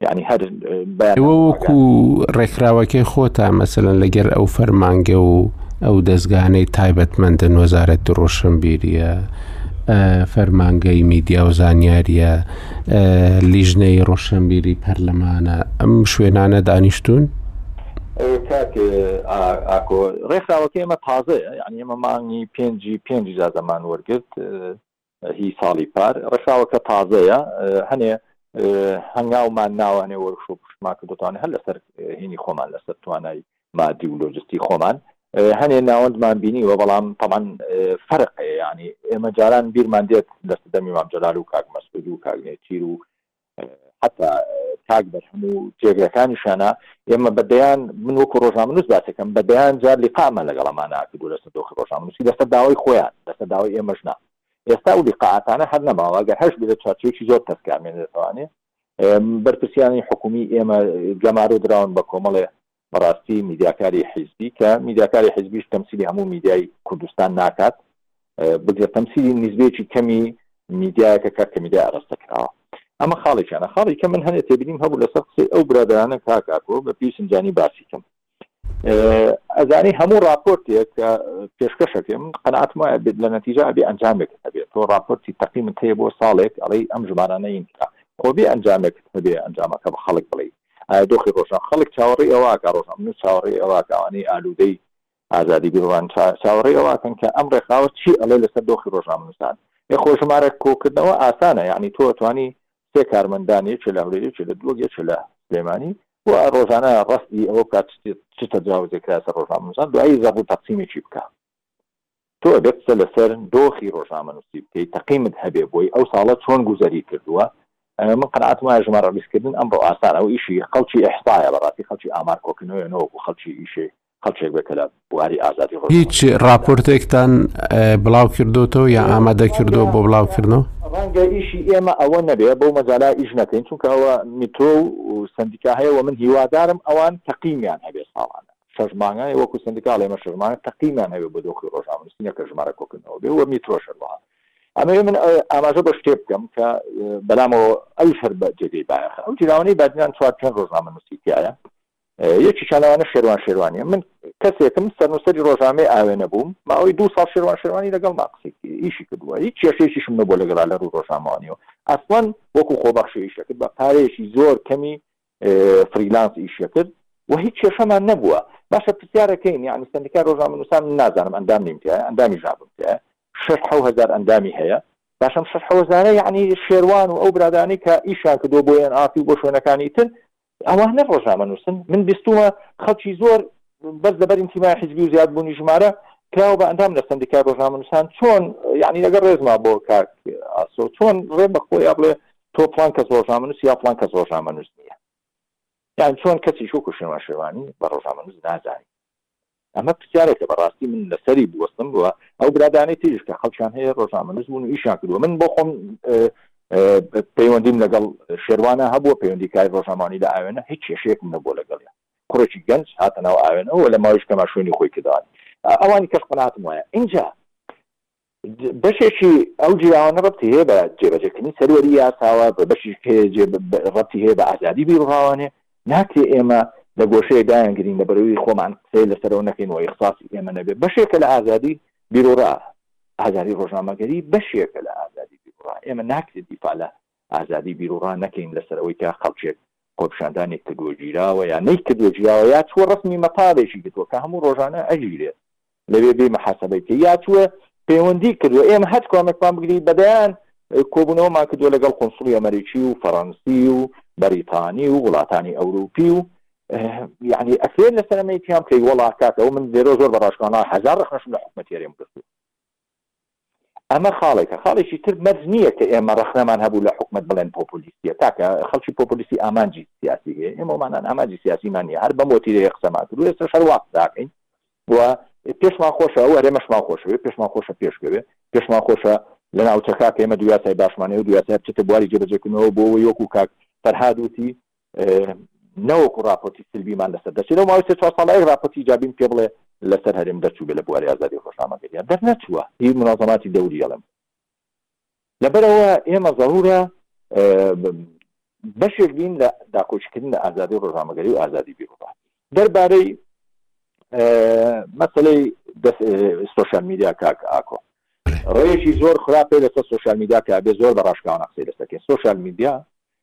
یعنی هەر ئێوە وەکو ڕێکخراوەکەی خۆتا مەسەن لەگەر ئەو فەرمانگە و ئەو دەستگانەی تایبەتمەندن وەزارەت ڕۆشنبیریە فەرمانگەی میدیا و زانیاریە لیژنەی ڕۆشنبیری پەرلەمانە ئەم شوێنانە دانیشتون کاک ئاکۆ ڕێکخراوەکە ئێمە تازەیە یعنی ئێمە مانگی پێنجی پێنج جا دەمان وەرگرت هی ساڵی پار ڕێکخراوەکە تازەیە هەنێ هەنگاومان ناوە هەنێ وەرشۆ پشتمان کە دەتوانێت هەر لەسەر هینی خۆمان لەسەر توانای مادی و لۆجستی خۆمان هەنێ ناوەندمان بینیوە بەڵام تەمان فەرق ینی ئێمە جاران بیرمان دێت لە سدەمی مامجلال و کاک مەسود و کاگنێتیر و حەتا کاک بەرهەم و جێگرەکانیشانە ئێمە بەدەیان من وەکو ڕۆژنامەنووس باسەکەم بەدەیان جار لقامان لەگەڵمان ناکردو لەسەر دۆخی ڕۆژنامەنووسی لەسەر داوای خۆیان لەسەر داوای ئێمەش نا ئێستا و لقاعاتانە هەر نەماوە گەر هەش بێت چارچێکی زۆر تەسکامێنێتوانێ بەرپرسیانی حکومی ئێمە گەمارۆ دراون بە کۆمەڵێ بەڕاستی میدیاکاری حیزبی کە میدیاکاری حیزبیش تەمسیلی هەموو میدیای کوردستان ناکات بگرە تەمسیلی نزبێکی کەمی میدیایەکە کات کە میدیا ئەرەستە کراوە ئەمە خاڵێکیانە خاڵی کە من هەنێ تێبینیم هەبوو لەسەر قسەی ئەو برادرانە کاکاکۆ بە پێویستم زانی باسی کەم ئەزانی هەموو راپۆرتێک کە پێشکەشەکەی من قەنات وایە بێت لە نەتیجا بێ ئەنجامێک هەبێت تۆ راپۆرتی تەقیمت هەیە بۆ ساڵێک ئەڵی ئەم ژمارانە ئینکرا خۆبێ ئەنجامێک هەبێ ئەنجامەکە بە خەڵک بڵێ دۆخی ڕۆژئاوا خەڵک چاوەڕێی ئەوەکا ڕۆژئەمنو چاوەڕێی ئەوەکا ئەوانەی ئالودەی ئازادی بیرۆان چاوەڕێی ئەوەکەن کە ئەم ڕێکخراوە چی ئەڵێ لەسەر دۆخی ڕۆژنامەنوسان ئێ خۆ ژمارە کۆکردنەوە ئاسانە یانی تۆ ئەتوانی سێ کارمەندان یەکێ لە هەولێر یەکێ لە دووەک یەکێ لە سلێمانی و ڕۆژانە ڕستی ئەوە بکات چ تەجاوزێک کراسە ڕۆژنامەنوسان دوایی زەڕبوو تەقسیمێکی بکە تۆ ئەبێ قسە لەسەر دۆخی ڕۆژنامەنووسی بکەی، تەقیمت هەبێ بۆی، ئەو ساڵە چۆن گوزەری کردووە، من قەناعەتم وایە ژمارەڕیزکردن ئەمڕۆ ئاسانە، ئەو ئیشی خەڵکی ئیحسایە، بەڕاستی خەڵکی ئامار کۆکردنەوەیە نەوەکو خەڵکی ئیشی خەڵکێک بێت کە لە بواری ئازادی هیچ ڕۆژنامەنووسی بکات. ڕاپۆرتێکتان بڵاو کردۆتەوە یان ئامادە کردووە بۆ بڵاو کردنەوە؟ ڕەنگە ئیشی ئێمە ئەوە نەبێ بەو مەجالا ئیش نەکەین، چونکە ئەوە میترۆ و سەندیکا هەیە و من هیوادارم ئەوان تەقیمیان هەبێ ساڵانە. شەش مانگە ئێ وەکو سەندیکا ئەڵێ ئێمە شەش مانگە تەقیمان هەبێ بۆ دۆخی ڕۆژنامەنووسی نەک کە ژمارە کۆکردنەوە بێ و میترۆش هەروەها ئەمەوێ من ئاماژە بە شتێ بکەم کە بەلامەوە ئەویش هەر بە جێگەی بایەخە ئەو جیراوانەی بادینان چوار پێنج ڕۆژنامەنووسی تایە یەکی شانەوانە شێروان شێروانیە من کەسێکم سەرنووسری ڕۆژامێ ئاوێنە بووم ماوەی دو ساڵ شێروان شێوانی لەگەڵ ماقسی ئیشی کردووە هیچ کێشێکیشم نە بۆ لەگەڵا لە ڕوو ڕۆژامەوانیەوە ئەسڵەن وەکو خۆبەخشیشەکرد بە پارێکی زۆر کەمی فریلانس ئیشە کرد و هیچ کێشەمان نەبووە باشە پرسیارەکەین یعنی سندیکا ڕۆژنامەنووسان من نازانم ئەندام نیم تێ ئەندامی ژابم تێ شش حەو هەزار ئەندامی هەیە باشم شش حەوەزارە یعنی شێوان و ئەو برادانی کە ئیشان کردو بۆ یەن ئافی و بۆ شوێنەکانی تر ئەوانە ڕۆژنامەنووسن من بیستومە خەڵکی زۆر بەس لەبەر ئینتیمای حزبی و زیاد بوونی ژمارە کراوە بە ئەندام لە سندیکای ڕۆژنامەنووسان چۆن یعنی لەگە ڕێزما بۆ کاک ئاسۆ چۆن ڕێ بەخۆ یا بڵێ تۆ فڵان کەس ڕۆژنامەنووسی یا فڵان کەس ڕۆژنامەنووس نییە یان چۆن کەسیش وەکو شێوان شێوانی بە ڕۆژنامەنووس نازانی ئەمە پرسیارێکە بەڕاستی من لەسەری بوەستم بووە ئەو برادانەی تریش کە خەڵکیان هەیە ڕۆژنامەنووس بوون و ئیشان کردووە من بۆ خۆم پەیوەندیم لەگەڵ شێوانە هەبووە پەیوەندی کاری ڕۆژنامانی لە ئاوێنە هیچ کێشێکم نەبووە لەگەڵە کوڕێکی گەنج هاتە ناو ئاوێنەوە لە ماویش کەما شوێنی خۆی کردوان ئەوانی کەش قناتم وایە اینجا بەشێکی ئەو جیاوانە ڕەبتی هەیە بە جێبەجێکردنی سەروەری یاساوە بە بەشی ڕەتی هەیە بە ئازادی بیڕاوانێ ناکرێ ئێمە لە گۆشەیە دایان گرین لە بەرەوی خۆمان قسەی لەسەرەوە نەکەین و یخصاصی ئێمە نەبێ بەشێکە لە ئازادی بیرۆڕا ئازاری ڕۆژنامەگەری بەشێکە لە ئازادی بیرڕا ئێمە ناکرێت دیفاع لە ئازادی بیروڕا نەکەین لەسەر ئەوەی کە خەڵکێک خۆپیشاندانێک کردووە گیراوە یا نەیکردووە گیراوە یا چووە ڕەسمی مەتاڵێکی گرتووە کە هەموو ڕۆژانە ئەگیرێت لەوێ بێ محاسبەی بکەی یا چووە پەیوەندی کردووە ئێمە هەر کامێکمان بگری بەدەیان کۆبوونەوەمان کردووە لەگەڵ قونسڵی ئەمریکی و فەڕەنسی و بەریتانی و وڵاتانی ئەوروپی و یعنی ئەفێن لەسەرەمەی پیان بکەی وڵا کاکەەوە من لێرۆ زۆر بەڕاشکانە هزار ڕخنشم لە حکومەتێرێم گرتو ئەمە خاڵێکە، خاڵێکی تر مەرج نییە کە ئێمە ڕەخنەمان هەبوو لە حکومەت بڵێن پۆپۆلیستییە، تاکە خەڵکی پۆپۆلیستی ئامانجی سیاسی هەیە، ئێمە ومانان ئامانجی سیاسیمان نییە، هەر بەم وەتیرەیە قسەمان کرد و ئێستەش هەر وا قسەکەین و پێشمان خۆشە ئەو هەرێمەشمان خۆشەوێت، پێشمان خۆشە پێشکەوێت، پێشمان خۆشە لە ناوچەکە کە ئێمە دوو یاسای باشمان هەیە و دوو یاسایە بچێتە بواری جێبەجێکردنەوە بۆ ئەوەی وەکوو کاک فەرهاد وتی، نەوەکو راپۆرتی سلبیمان لەسەر دەچێت لەو ماوەی سێ چوار ساڵە یەک راپۆرتی ئیجابیم پێ بڵێ لەسەر هەرێم دەرچووبێ لە بواری ئازادی رۆژنامەگەریان دەرنەچووە هی منازەماتی دەوری ئەڵێم لەبەرەوە ئێمە زەرورە بەشێک بین لە داکۆکیکردن لە ئازادی رۆژنامەگەری و ئازادی بیرڕا دەربارەی مەسلەی سوۆشال میدیا کاک ئاکۆ ڕێژی زۆر خراپی لەسەر سوۆشال میدیا کە بێ زۆر بە ڕاشکاوانە قسەی لەسەکە سوۆشال میدیا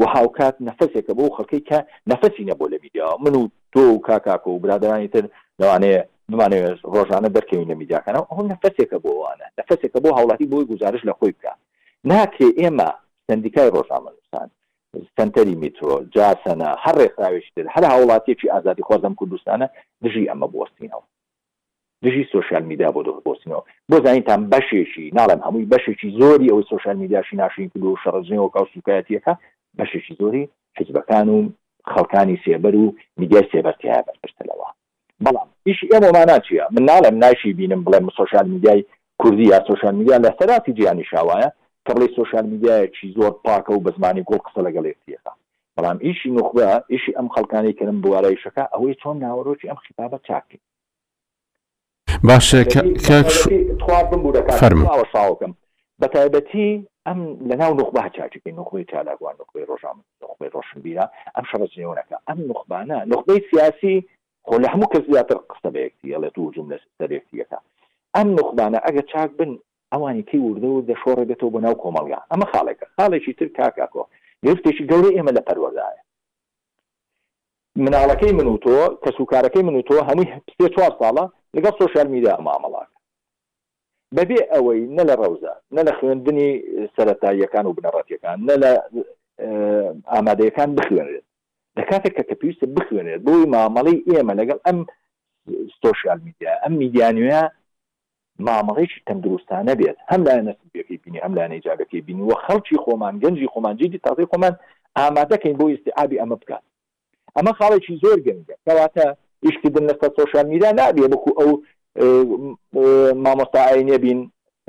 و هاوکات نەفەسێکە بۆ ئەو خەڵکەی کە نەفەسی نەبووە لە میدیاوە، من و تۆ و کاک ئاکۆ و برادەرانی تر لەوانەیە بمانەوێت ڕۆژانە دەرکەوین لە میدیاکانەوە، ئەوە نەفەسێکە بۆ ئەوانە، نەفەسێکە بۆ هاوڵاتی بۆی گوزارشت لە خۆی بکات، ناکرێت ئێمە سەندیکای ڕۆژنامەنووسان، سەنتەری میترۆ، جاسەنە، هەر ڕێکخراوێکی تر، هەر هاوڵاتییەکی ئازادیخواز لەم کوردستانە دژی ئەمە بوەستینەوە، دژی سۆشیال میدیا بۆ دڵخۆسینەوە بۆ زانینتان بەشێکی ناڵێم هەمووی بەشێکی زۆری ئەوەی سۆشیال میدیاشی ناشرین کردووە و شەڕە جنێوەکە و سوکایەتیەکە بەشێکی زۆری حیزبەکان و خەڵکانی سێبەر و میدیای سێبەر تیایە بەرپرسە لەوە بەڵام ئیشی ئێمە مانا چیە من ناڵێم نایشی بینم بڵێم سۆشیال میدیای کوردی یا سۆشیال میدیا لە سەراتی جیهانیشا وایە کە بڵێی سۆشیال میدیایەکی زۆر پاکە و بە زمانی گوڵ قسە لەگەڵ یەکتری ئەکا بەڵام ئیشی نوخبە، ئیشی ئەم خەڵکانەی کەلەم بوارە ئیشەکە ئەوەی چۆن ناوەرۆکی ئەم خیتابە چاک کەین. باشە کاک شو تخوا بمبورە کاک شو فەرموو. سڵاوە ساوکم بەتایبەتی ئەم لەناو نوخبە چاکی کەین نوخبەی چالاکوان نوخبەی ڕۆژان نوخبەی ڕۆشنبیرە ئەم شەڕە جنێوە نەکا ئەم نوخبانە نوخبەی سیاسی خۆ لەهەموو کەس زیاتر قسە بەیەکتی ئەڵێت و جوملە سەر یەکتی ئەکا ئەم نوخبانە ئەگەر چاک بن ئەوانی کەی وردە وردە شۆڕێ بێتەوە بۆ ناو کۆمەڵگا ئەمە خاڵێکە خاڵێکی تر کاک ئاکۆ گرفتێکی گەورەی ئێمە لە پەروەردایە مناڵەکەی من و تۆ کەس و کارەکەی من و تۆ هەمووی سێ چوار ساڵە لەگەڵ سۆشیال میدیا مامەڵە بەبێ ئەوەی نە لە ڕەوزە نە لە خوێندنی سەرەتاییەکان و بنەڕەتیەکان نە لە ئامادەیەکان بخوێنێت لە کاتێک کە کە پێویستە بخوێنێت بۆی مامەڵی ئێمە لەگەڵ ئەم سۆشیال میدیا ئەم میدیانوێە مامەڵەیەکی تەندروستانە بێت هەم لایەنە سلبیەکەی بینی هەم لایەنە ئیجابەکەی بینی وە خەڵکی خۆمان گەنجی خۆمان جیلی تازەی خۆمان ئامادەکەین بۆ ئیستیعابی ئەمە بکات ئەمە خاڵێکی زۆر گرنگە کەواتە ئیشکردن لەسەر سۆشیال میدیا نابێ بەکو ئەو مامۆستا ئاینێ بین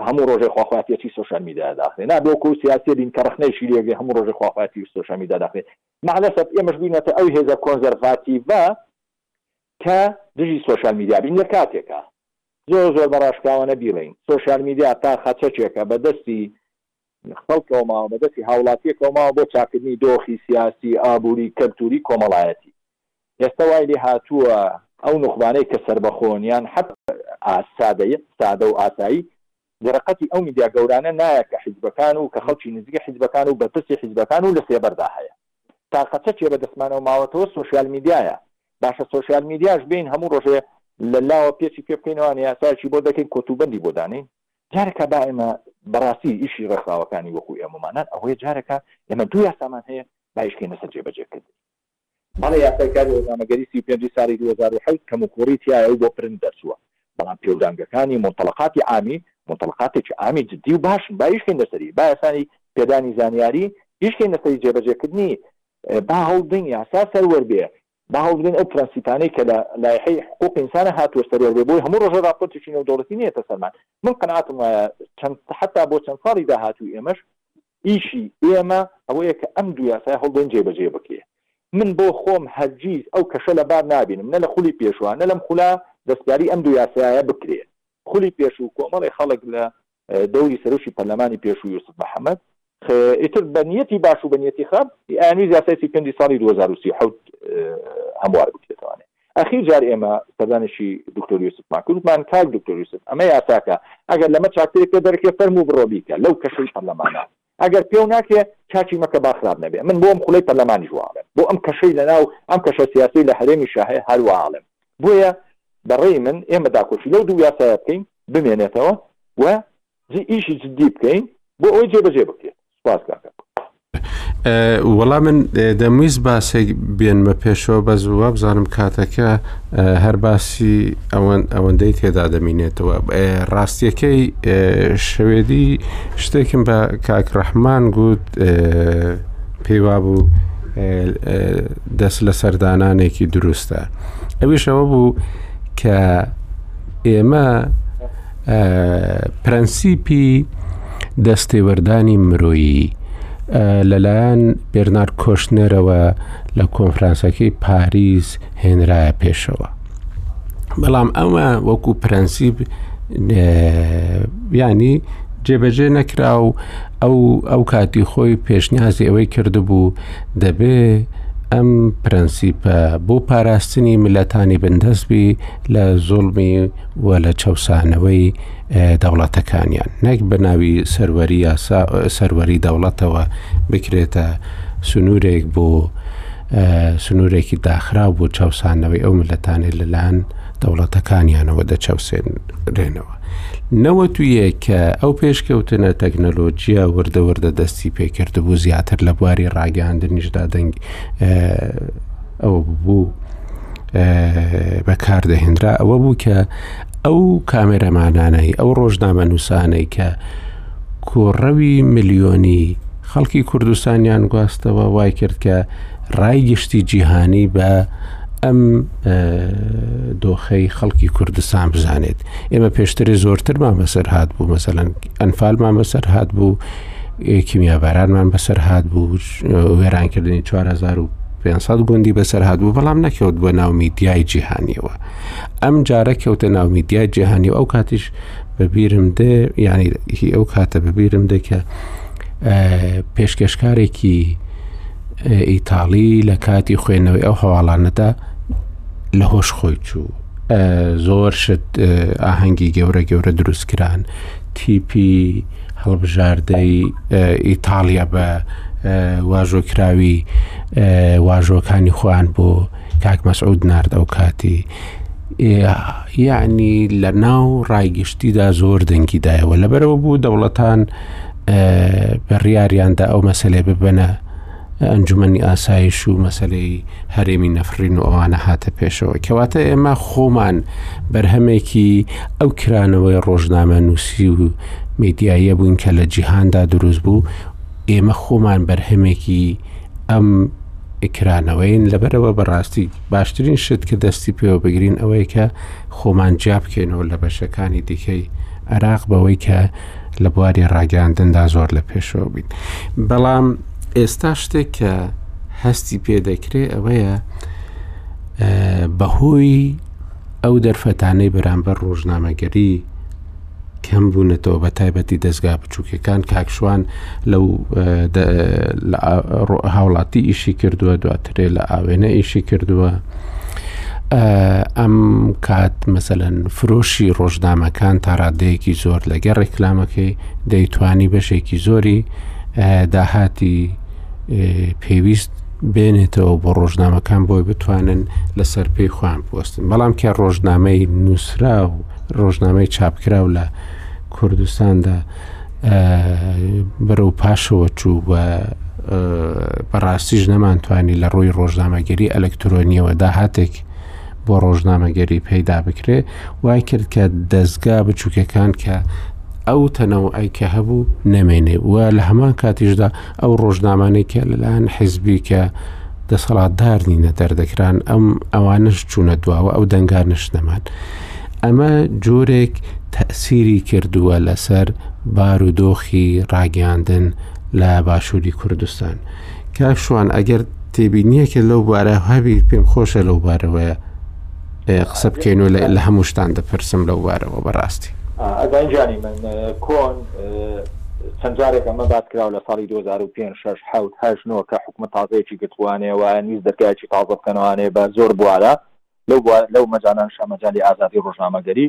هەموو ڕۆژێ خواخواتیەتی سۆشیال میدیا داخێ نا بۆکو و سیاسی بین کە ڕخنەیشی لێگەی هەموو ڕۆژێ خواخواتی سۆشیال میدیا داخێ مەعلەسەف ئێمەش بینەتە ئەو هێزە کۆنزەرڤاتیڤە کە دژی سۆشیال میدیا بین لەکاتێکا زۆر زۆر بەڕاشکاوانە بیڵێین سۆشیال میدیا تاقە چەکێکە بە دەستی خەڵکەوە ماوە بە دەستی هاوڵاتیەکەوە ماوە بۆ چاکردنی دۆخی سیاسی ئابوری کەلتوری کۆمەڵایەتی ئێستا وای لێ هاتووە ئەو نوخبانەی کە سەربەخۆن یان حەت سادەیە سادە و ئاسایی دەرەقەتی ئەو میدیا گەورانە نایە کە حیزبەکان و کە خەڵکی نزیک حیزبەکان و بەرپرسی حیزبەکان و لە سێبەردا هەیە. تاقەچە کێ بە دەستمانەوە ماوەتەوە سۆشیال میدیایە. باشە سۆشیال میدیاش بێین هەموو ڕۆژێ لە لاوە پێچی پێ بکەینەوە نەیاسایەکی بۆ دەکەین کۆتوبەندی بۆ دانێین. جارێکا با ئێمە بەڕاستی ئیشی ڕێکخراوەکانی وەکوو ئێمەمانان ئەوەیە جارێکا ئێمە دوو یاسامان هەیە با ئیش کەینە سەر جێبەجێ کردنی. بەڵێ یاسای کاری ڕۆژنامەگەری سی و پێنج ی ساڵی دوو هەزار و حەوت کەموکووڕی تیایە و بۆ پرنت دەرچووە، بەڵام پێودانگەکانی مونتەڵەقاتی عامی مونتەڵەقاتێکی عامی جددی و باشن با ئیش کەین لەسەری، با یاسای پێدانی زانیاری ئیش کەین لەسەری جێبەجێکردنی، با هەوڵبدەین یاسا سەروەر بێ، با هەوڵبدەین ئەو پرەنسیپانەی کە لە لایحەی حقووق ئینسانە هاتووە سەروەر بێ، بۆی هەموو ڕۆژێ ڕاپۆرتێکی نێودەوڵەتی نێتە سەرمان، من قەناعەتم وایە چەند حەتا بۆ چەند ساڵی داهاتووی ئێمەش، ئیشی ئێمە ئەوەیە کە ئەم دوو یاسای هەوڵدەین جێبەجێ بکرێ. من بۆ خۆم هەرگیز ئەو کەشە لە بار نابینم نە لە خولی پێشوە نە لەم خولە دەستکاری ئەم دوو یاسایە بکرێ. خولی پێشوو کۆمەڵێ خەڵک لە دەوری سەرۆکی پەرلەمانی پێشوو یوسف محەمەد، ئیتر بە نیەتی باش و بە نیەتی خراپ، ئەیانویست یاسای سی و پێنج ساڵی دوو هەزار و سی و حەوت هەموار بکرێتەوانێ. ئەخیر جار ئێمە سەردانێکی دکتۆر یوسفمان کرد وتمان کاک دکتۆر یوسف ئەمە یاساکە ئەگەر لەمە چاکترێک پێ دەرەکێ فەرموو بڕۆ بیکە لەو کەشەی پەرلەمانە ئەگەر پێو ناکرێ چاکی مەکە با خراپ نەبێ من بۆ ئەم خولەی پەرلەمانیش وا ئەڵێم بۆ ئەم کەشەی لەناو ئەم کەشە سیاسیەی لە هەرێمیشا هەیە هەر وا ئەڵێم بۆیە بەڕێی من ئێمە داکۆکی لەو دوو یاسایە بکەین بمێنێتەوە و جی ئیشی جدی بکەین بۆ ئەوەی جێبەجێ بکرێت سپاس کاکە وەڵا من دەمویست باسێک بێنمە پێشەوە بەس وابزانم کاتەکە هەر باسی ئەوەن ئەوەندەی تێدا دەمینێتەوە ڕاستیەکەی شەوێدی شتێکم بە کاک ڕەحمان گوت پێیوا بوو دەست لە سەردانانێکی دروستە ئەویشەوە بوو کە ئێمە پرەنسیپی دەستێوەردانی مرۆیی لەلایەن بێرنار کۆشنەرەوە لە کۆنفرانسەکەی پاریس هێنرایە پێشەوە بەڵام ئەمە وەکو پرەنسیب بیانی جێبەجێ نەکرا و ئەو ئەو کاتی خۆی پێشنیازی ئەوەی کردبوو دەبێ ئەم پرەنسیپە بۆ پاراستنی ملەتانی بندەستبی لە زۆڵمی و لە چەوسانەوەی دەوڵەتەکانیان نەک بە ناوی سەروەری یاسا سەروەری دەوڵەتەوە بکرێتە سنوورێک بۆ سنوورێکی داخراو بۆ چاوسانەوەی ئەو ملەتانێت لەلاەن دەوڵەتەکانیانەوە دەچەوسێنرێنەوە. نەوە تویە کە ئەو پێشکەوتنە تەکنەلۆجییا وردە وردە دەستی پێکرد بوو زیاتر لە بواری ڕاگەاندنیشدا دەنگ ئەوە ببوو بەکاردەهێنرا ئەوە بوو کە ئەو کامێرەمانانەی ئەو ڕۆژنامە نووسانەی کە کۆڕەوی ملیۆنی خەڵکی کوردستانیان گواستەوە وای کرد کە ڕای گشتی جیهانی بە ئەم دۆخەی خەڵکی کوردستان بزانێت ئێمە پێشتری زۆرترمان بەسەر هاات بوو مەسەەن ئەنفالمان بەسەر هاات بوو کیمیابارانمان بەسەر هاات بوو وێرانکردنی 4500 گوندی بەسەر هاتبوو بەڵام نەکەوت بۆ ناو میدیای جیهانیەوە ئەم جارە کەوتە ناو میدیای جیهانی و ئەو کاتیش بەبیرم دێ ینی هی ئەو کاتە بەبیرم دێکە پێشکەشکارێکی ئیتاڵی لە کاتی خوێندنەوەی ئەو هەواڵانەدا لە هۆش خۆی چوو زۆر شت ئاهەنگی گەورە گەورە دروستکران تیپی هەڵبژاردەی ئیتاڵیا بە واژۆکراوی واژۆکانی خۆیان بۆ کاک مەسعود نرد ئەو کاتی یعنی لە ناو ڕایگشتیدا زۆر دەنگی دایەوە لەبەرەوە بوو دەوڵەتان بڕیاریاندا ئەو مەسلێ ببەنە ئەنجومەنی ئاسایش و مەسلەی هەرێمی نەفرین و ئەوانە هاتە پێشەوە کەواتە ئێمە خۆمان بەرهەمێکی ئەو کرانەوەی ڕۆژنامە نووسی و میدیاییە بووین کە لە جیهاندا دروست بوو ئێمە خۆمان بەرهەمێکی ئەم کرانەوەین لەبەرەوە بەڕاستی باشترین شت کە دەستی پێوە بگرین ئەوەیە کە خۆمان جیا بکەینەوە لە بەشەکانی دیکەی عراق بەوەی کە لە بواری ڕاگەاندندا زۆر لە پێشەوە بین بەڵام ئێستا شتێک کە هەستی پێ دەکرێ ئەوەیە بەهۆی ئەو دەرفەتانەی بەرامبەر ڕۆژنامەگەری کەم بوونەتەوە بە تایبەتی دەستگا بچووکەکان کاکشوان لەو هاوڵاتی ئیشی کردووە دوات پرێ لە ئاوێنە ئیشی کردووە ئەم کات مەسەەن فرۆشی ڕۆژنامەکان تا ڕادەیەکی زۆر لەگەر ڕێکلامەکەی دەیتوانی بەشێکی زۆری داهاتی پێویست بێنێتەوە بۆ ڕۆژنامەکان بۆی بتوانن لەسەر پێی خوان پۆستن بەڵام کە ڕۆژنامەی نووسرا و ڕۆژنامەی چاپکراو لە کوردستاندا بەرەو پاشەوە چوو و بەڕاستیش نەمانتوانی لە ڕووی ڕۆژنامەگەری ئەلکترۆنیەوە داهاتێک بۆ ڕۆژنامەگەری پەیدا بکرێ وای کرد کە دەستگا بچووکەکان کە ئەو تەنەوە ئەیکە هەبوو نەمێنێ و لە هەمان کاتیشدا ئەو ڕۆژنامانەی کە لەلایەن حیزبی کە دەسەڵاتدار نینە دەردەکران ئەم ئەوانش چوونە دواوە ئەو دەنگانش نەمان. ئەمە جۆرێک تەئسیری کردووە لەسەر بارودۆخی ڕاگەیاندن لە باشووری کوردستان کاک شوان ئەگەر تێبینیەکە لەو بارە هەبی پێم خۆشە لەو بارەوەیە قسە بکەین و لە هەمووشتان دەپرسم لەو بارەوە بەڕاستی ئەزانجانی من کۆن چەند جارێک ئەمە باس کراوە لە ساڵی 2005 6 حوت هەش نۆ کە حکومە تازەیەکی گرتوانەیە وایە نیز دەرگایکی تازە بکەنەوانێ بە زۆر بوارە لەو بوا لەو مەجالانشا مەجالی ئازادی ڕۆژنامەگەری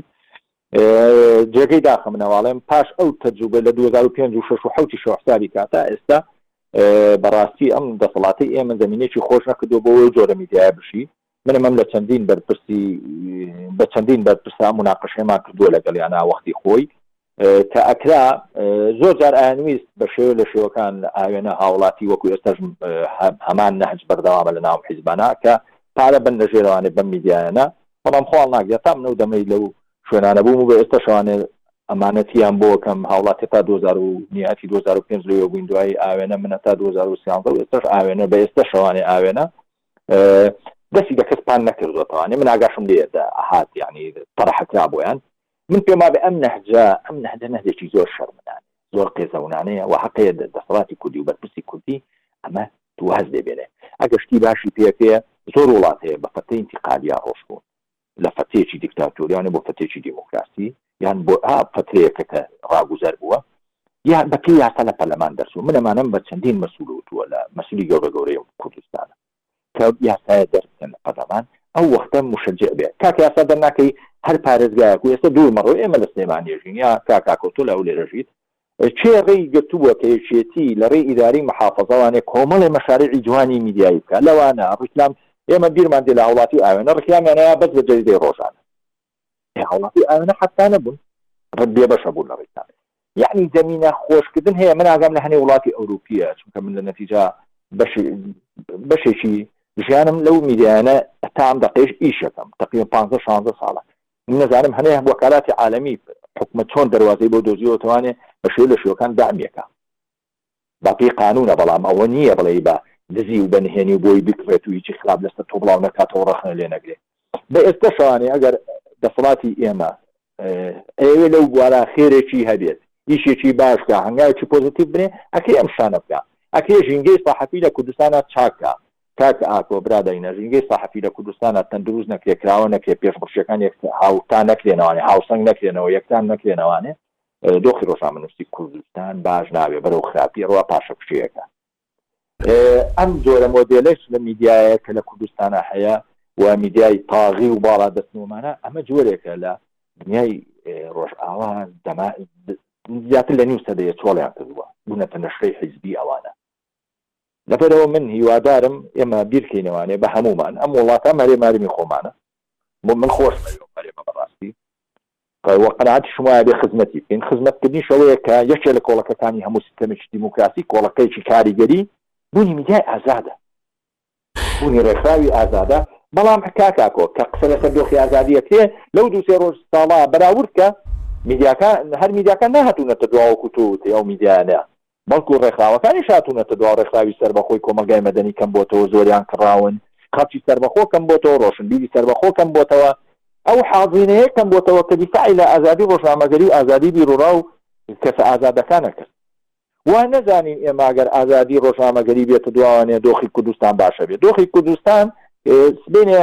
جێگەی داخە منەواڵێم پاش ئەو تەجوبە لە 2005 و 6 و حوتی شەوحسابی کا تا ئێستا بەڕاستی ئەم دەسەڵاتی ئێمە زمینێکی خۆش نەکردو بۆ ئەو جۆرە میدیایە بژی منم ئەم لە چەندین بەرپرسی بە چەندین بەرپرسا مناقشێمان کردووە لەگەڵیانە وەختی خۆی کە ئەکرا زۆر جار ئایانویست بە شێوە لە شێوەکان ئاوێنە هاوڵاتی وەکو ئێستاش هەمان نەهج بەردەوامە لە ناوم حیزبانە کە پارە بن لە ژێرەوانێ بەم میدیایەنە بەڵام خۆڵ ناگرێت تا منەو دەمەی لەو شوێنانە بووم بە ئێستا شوانێ ئەمانەتیان بۆکەم هاوڵاتی تا 2009 2005 لێ بووین دوایی ئاوێنە منە تا 2013 ئێستش ئاوێنە بە ئێستا شەوانێ ئاوێنە دەستی دە کەس پان نەکردوەتەوانێ من ئاگاشم لێدا هاات ینی تەڕحکرا بۆیان من پێم وابێ ئەم نەهجە ئەم نەهجە نەهجێکی زۆر شەرمنانەیە زۆر قێزەونانەیە و هەقەیە دەسەڵاتی کوردی و بەرپرسی کوردی ئەمە واز لێ بێنێ ئەگەر شتی باشی پێ پێ زۆر وڵات هەیە بە فەتەی ئینتیقالیا ڕۆژ بوون لە فەتەیەکی دیکتاتۆریانە بۆ فەتەیەکی دیموکراسی یان بۆ ئا فەترەیەکە کە ڕاگوزەر بووە یا بەپێی یاسا لە پەرلەمان دەرچوو من ئەمانەم بە چەندین مەسوول وتووە لە مەسوولی گەورە گەورەی کوردستانە کە یاسایە دەر بکەن لە پەرلەمان ئەو وەختە مشجع بێ کاکە یاسا دەر ناکەی هەر پارێزگایەک و ئێستا دوور مەڕۆ ئێمە لە سلێمانی ئەژین یا کاک ئاکۆ تۆ لە هەولێر ئەژیت کێ ڕێی گرتووە کە یەکێتی لە ڕێی ئیدارەی محافەزە وانێ کۆمەڵێ مەشاریعی جوانی میدیایی بکە لەوانە ڕیکلام ئێمە بیرمان دێ لە هاوڵاتی ئاوێنە ڕیکلامیانەیە بەس بە جەریدەی ڕۆژانە ئێ هاوڵاتی ئاوێنە حەفتا نەبوون ڕێک بێ بەشە بوون لە ڕیکان یەعنی زەمینە خۆش کردن هەیە من ئاگام لە هەنێ وڵاتی ئەوروپیە چونکە من لە نەتیجا بەشی بەشێکی ژیانم لەو میدیانە ئەتا ئەم دەقێش ئیشەکەم تقریبا 15 16 ساڵە نەزانم هەنێ وەکالاتی عالمی حکومە چۆن دەواازەی بۆ دۆزیەوە توانێ بە شێو لە شوەکان دامیەکە بە پێی قانونە بەڵام ئەوە نییە بڵێی بە دزی و بە نهێنی و بۆی بکڕێت و هیچی خراپ لەسەر تۆ بڵاو نەکاتەوە و ڕەخنە لێ نەگرێت بە ئێستا شەوانێ ئەگەر دەسەڵاتی ئێمە ئەیەوێ لەو بوارە خێرێکی هەبێت ئیشێکی باشکە هەنگاوێکی پۆزیتیو بنێ ئەکرێ ئەم شانە بکە ئەکرێ ژینگەی ساحەفی لە کوردستانە چاکە کاک ئاکۆ برادای نەژینگەی ساحەفی لە کوردستانە تەندروست نەکرێ کراوە نەکرێ پێشبڕشیەکان یەک هاوتا نەکرێنەوانێ هاوسەنگ نەکرێنەوە یەکتان نەکرێنەوانێ دۆخی ڕۆژنامەنووسی کوردستان باش نابێ بەرەو خراپی ئەڕوا پاشەکشەیەکە ئەم جۆرە مۆدێلەش لە میدیایە کە لە کوردستانە هەیە و میدیای تاغی و باڵا دەستنەوەمانە ئەمە جۆرێکە لە دنیای ڕۆژئاوا دەما زیاتر لە نیو سەدەیە چۆڵیان کردووە بوونەتە نەشەی حیزبی ئەوانە لەبەرەوە من هیوادارم ئێمە بیرکەینەوانێ بە هەمومان ئەم وڵاتە مەرێ مارمی خۆمانە بۆ من خۆشمەوێ مەرێمە بەڕاستی وە قەناعەتیشم وایە بێ خزمەتی بکەین، خزمەتکردنیش ئەوەیە کە یەکێ لە کۆڵەکەکانی هەموو سیستەمێکی دیموکراسی کۆڵەکەیەکی کاریگەری بوونی میدیای ئازادە، بوونی ڕێکخراوی ئازادە، بەڵام کاک ئاکۆ کە قسە لەسەر دۆخی ئازادی ئەکرێ لەو دوو سێ ڕۆژ ساڵە بەراورد کە میدیاکان هەر میدیاکان نەهاتوونەتە دوا وەکو تۆ وتی ئەو میدیایانە بەڵکو ڕێکخراوەکانیش هاتوونەتە دوا، ڕێکخراوی سەربەخۆی کۆمەڵگای مەدەنی کەمبۆتەوە، زۆریان کڕاون، خەڵکی سەربەخۆ کەمبۆتەوە، ڕۆشنبیری سەربەخۆ کەمبۆتەوە، ئەو حازینەیە کەمبۆتەوە کە دیفاعی لە ئازادی ڕۆژنامەگەری و ئازادی بیروڕا و کەسە ئازادەکان ئەکرد. وا نەزانین ئێمە گەر ئازادی ڕۆژنامەگەری بێتە دواوانێ دۆخی کوردستان باشەبێ. دۆخی کوردستان سبەینێ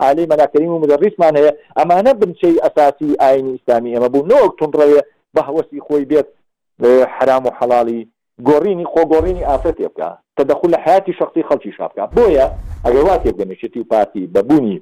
عالی مەلا کەریم و مودەڕیسمان هەیە ئەمانە بنچەی ئەساسی ئاینی ئیسلامی ئێمە بوو نەوەک توندڕەوێ بە هەوەسی خۆی بێت حەرام و حەڵاڵی گۆڕینی خۆ گۆڕینی ئافرەتێ بکا تەدەخول لە حیاتی شخصی خەڵکی شابکا بۆیە ئەگەر وا تێبگەن یەکێتی و پارتی بە بوونی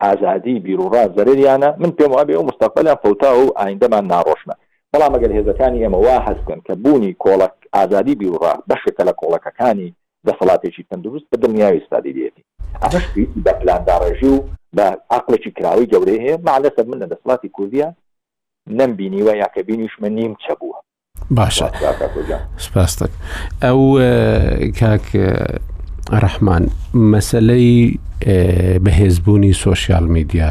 ئازادی بیرروڕا زەرریانە من پێم وابێ و مستەقبلیان فەوتا و ئایندەمان ناڕۆشنە بەڵام ئەگەر هێزەکانی ئێمە وا هەستکەن کە بوونی کۆڵک ئازادی بیرروڕا بەشێکە لە کۆڵەکەکانی دەسەڵاتێکی تەندروست بە دڵنییاوی ئیسرائیلی هەیەتی ئەمەش پێویستی بە پلانداڕێژی و بە ئەقڵێکی کراوەی گەورەی هەیە مەع لەسەف من لە دەسەڵاتی کوردیا نەم بینیوە یا کە بینیوشمە نیمچە بووە باشە سپاستت ئەو کاک ڕەحمان مەسلەی بەهێزبوونی سوۆسیال میدیا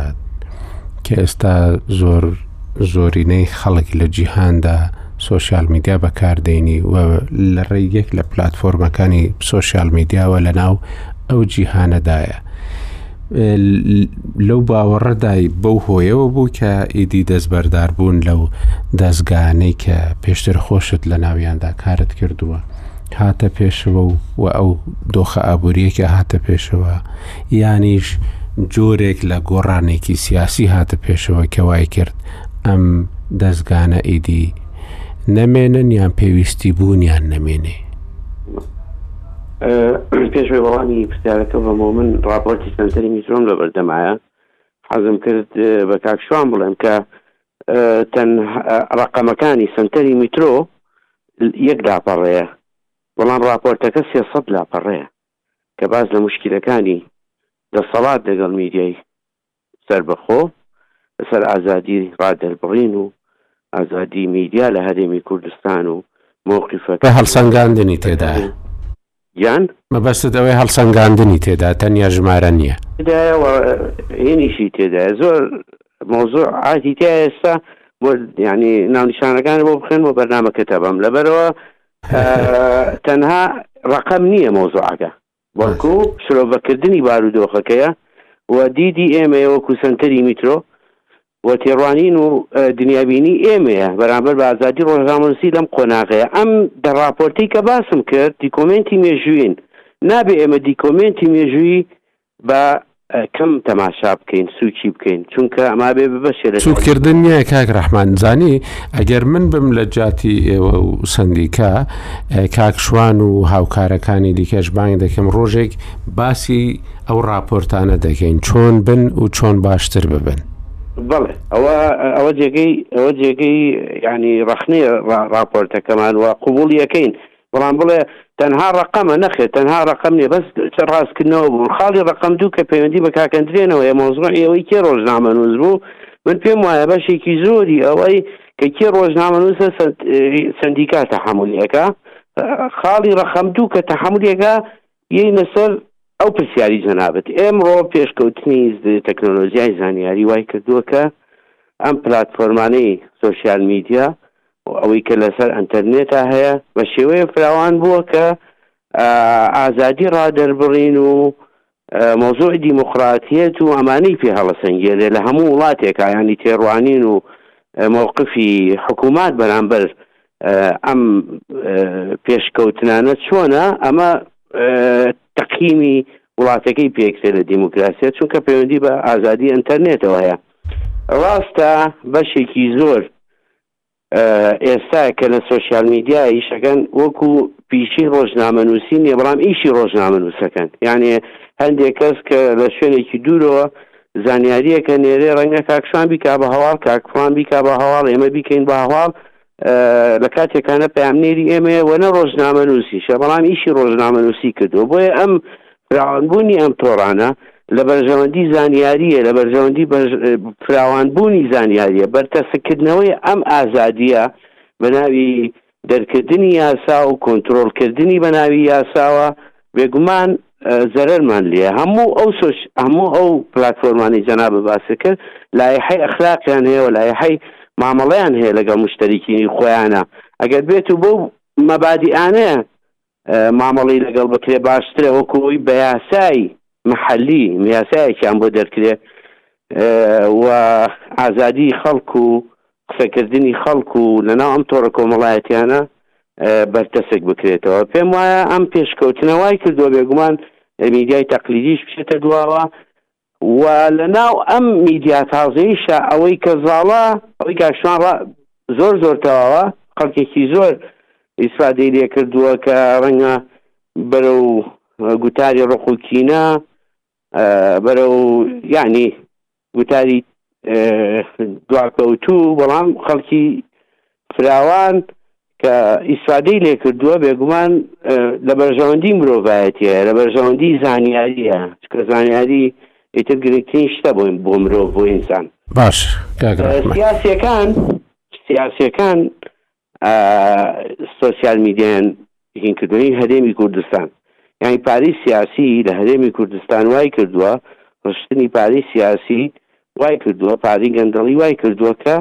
کە ئێستا زۆر زۆرینەی خەڵک لە جیهاندا سۆشیال میدیا بەکاردێنی و لە ڕێی یەک لە پلتفۆرمەکانی سۆشیال میدیاوە لە ناو ئەو جیهانەدایە لەو باوەڕەدای بەو هۆیەوە بوو کە ئیدی دەستبەردار بوون لەو دەستگانەی کە پێشتر خۆشت لە ناویاندا کارت کردووە هاتە پێشەوە و و ئەو دۆخە ئابوووریەکە هاتە پێشەوە یانیش جۆرێک لە گۆڕانێکی سیاسی هاتە پێشەوە کەوای کرد ئەم دەزگانە ئیدی نەمێنن یان پێویستی بوونیان نەمێنێ پێشوی وەڵامی پرسیارەکە بە مۆمن راپۆرتی سنتەری میترۆم لە بەردەمایە حەزم کرد بە کاکشوان بڵێم کە تەن ڕقەمەکانی سنتەری میترۆ یەک لاپەڕەیە بەڵام راپۆرتەکە سێسەد لاپەڕەیە کە باز لە مشکلەکانی دەسەڵات لەگەڵ میدیای سەربەخۆ لەسەر ئازادی ڕادەربڕین و ئازادی میدیا لە هەرێمی کوردستان و مەوقیفە بە هەڵسەنگاندنی تێدایە. گیان. مەبەستت ئەوەیە هەڵسەنگاندنی تێدایە تەنیا ژمارە نییە. تێدایە و هینیشی تێدایە زۆر مەوزوع عاتی تیا ئێستا بۆ یانی ناونیشانەکان بۆ بخێن بۆ بەرنامەکە تەبەم لەبەرەوە تەنها ڕقم نییە مەوزوعەکە بەڵکو شرۆڤەکردنی بارودۆخەکەیە و دیدی ئێمەیە وەکو سەنتەری میترۆ و تێڕوانین و دنیابینی ئێمەیە بەرامبەر بە ئازادی ڕۆژنامەنووسی لەم قۆناغەیە. ئەم دە ڕاپۆرتەی کە باسم کرد دیکۆمێنتی مێژوویین، نابێ ئێمە دیکۆمێنتی مێژوویی بە کەم تەماشا بکەین سوچی بکەین چونکە ئەما بێ بەشێ لە سوکردن نییە کاک ڕحمان زانی ئەگەر من بم لە جاتی ئێوە و سندیکا کاکشوان و هاوکارەکانی دیکەش بانگ دەکەم ڕۆژێک باسی ئەو راپۆرتانە دەکەین چۆن بن و چۆن باشتر ببن بەڵێ ئەوە ئەوە جێگەی ئەوە جێگەی ینی ڕخنەیە راپۆرتەکەمان و قوبولیەکەین بەڵام بڵێ تەنها ڕقەمە نەخێت تەنها ڕقم نیە بەس ڕاستکردنەوە بوون خاڵی ڕقم دوو کە پەیوەندی بە کاکەندرێنەوە یە مۆزڕ ئێوەی کێ ڕۆژنامە نووز بوو من پێم وایە بەشێکی زۆری ئەوەی کە کێ ڕۆژنامە نووسە سندیکا تەحملیەکە خاڵی ڕەخەم دوو کە تەحملیەکە یەینە سەر ئەو پرسیاری جەنابت ئێمڕۆ پێشکەوتنی تەکنۆلۆژیای زانیاری وای کردووە کە ئەم پلاتفۆرمانەی سوسیال میدیا ئەوەی کە لەسەر ئەتەرنێتا هەیە بە شێوەیە فراوان بووە کە ئازادی ڕادەربڕین و مۆزۆی دیموکراتیت و ئەمانەی پێ هەڵەسەنگێنێ لە هەموو وڵاتێکایانی تێڕوانین و مووقفی حکوومات بەرامبەر ئەم پێشکەوتنانە چۆنە ئەمە تەقیمی وڵاتەکەی پێکسێ لە دیموکراسیە چونکە پەیوەندی بە ئازادی ئەتەرنێتەوە هەیە ڕاستە بەشێکی زۆر ئێستا کە لە سوۆسیال میدیا ئیشەکەن وەکو پیشی ڕۆژنامە نووسی نیە بەڵام ئیشی ڕۆژنامە نووسەکەن یانێ هەندێک کەس کە لە شوێنێکی دوورەوە زانیاریەکە نێرێ ڕەنگە کاکشان بیکا بە هەواڵ کاکفان بیکا بە هەواڵ ئێمە بیکەین بە هەواڵ لە کاتێکانە پامنێری ئێمەیە وە نە ڕۆژنامە نووسیشە بەڵام ئیشی ڕۆژنامە نووسی کردو بۆیە ئەم فراوانبوونی ئەم تۆرانە لە بەرژەوەندی زانیاریە لە بەرژەوەندی فراوانبوونی زانیاریە بەرتەسکردنەوەی ئەم ئازادیە بە ناوی دەرکردنی یاسا و کۆنتترۆلکردنی بە ناوی یاساوە بێگومان زەرەرمان لێ هەموو ئەو سۆش هەموو ئەو پلتفۆرمانی جەنا بە باسی کرد لایحی ئەخلاقیان هەیە و لایحی مامەڵیان هەیە لەگەڵ مشتەرکینی خۆیانە ئەگەر بێت و بۆ مەبادیانە مامەڵی لەگەڵ بکرێ باشترە وەکوی بە یاسای محەلی یاسایەکیان بۆ دەرکرێ و ئازادی خەڵک و قسەکردنی خەڵک و لەناو ئەم تۆڕە کۆمەڵایەتیانە بەرتەسک بکرێتەوە پێم وایە ئەم پێشکەوتنە وای کردووە بێگومان میدیای تەقلیدیش بچێتە دواوە و لە ناو ئەم میدیا تازەیشە ئەوەی کە زاڵە ئەوەی کاشوان زۆر زۆر تەواوە خەڵکێکی زۆر ئیسفادەی لێ کردووە کە ڕەنگە بەرە و گوتاری ڕقوکینە بەرەو یعنی وتاری دواکەوتوو بەڵام خەڵکی فراوان کە ئیسفادەی لێ کردووە بێگومان لە بەرژەوەندی مرۆڤایەتە لە بەرژەوەندی زانیاریە چکە زانیاری ئیتر گرنگترین شتە بۆین بۆ مرۆڤ بۆ ئینسان باش سیاسەکان سیاسەکان سۆسیال میدیایان هین کردووی هەرێمی کوردستان یانی پارەی سیاسی لە هەرێمی کوردستان وای کردووە ڕشتنی پارەی سیاسی وای کردووە پارەی گەندەڵی وای کردووە کە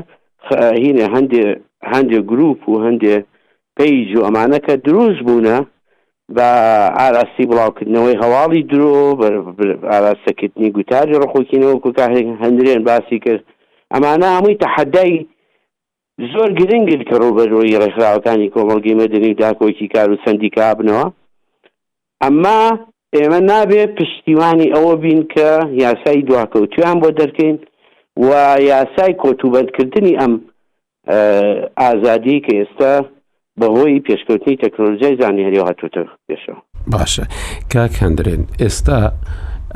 هینە هەندێ هەندێ گروپ و هەندێ پێیج و ئەمانە کە دروست بوونە بە ئاراستی بڵاوکردنەوەی هەواڵی درۆ ئاراستەکردنی گوتاری ڕخۆکینەوە کوکارێک هەندرێن باسی کرد ئەمانە هەمووی تەحەدای زۆر گرنگن کە ڕووبەرووی ڕێکخراوەکانی کۆمەڵگەی مەدەنی و داکۆکی کار و سەندیکا بنەوە، ئەمما ئێمە نابێت پشتیوانی ئەوە بین کە یاسای دواکەوتوویان بۆ دەرکەین و یاسای کۆتوبەندکردنی ئەم ئازادیەی کە ئێستا بەهۆی پێشکەوتنی تەکنۆلۆژیای زانیاریەوە هاتوتە پێشەوە. باشە کاک هەندرێن ئێستا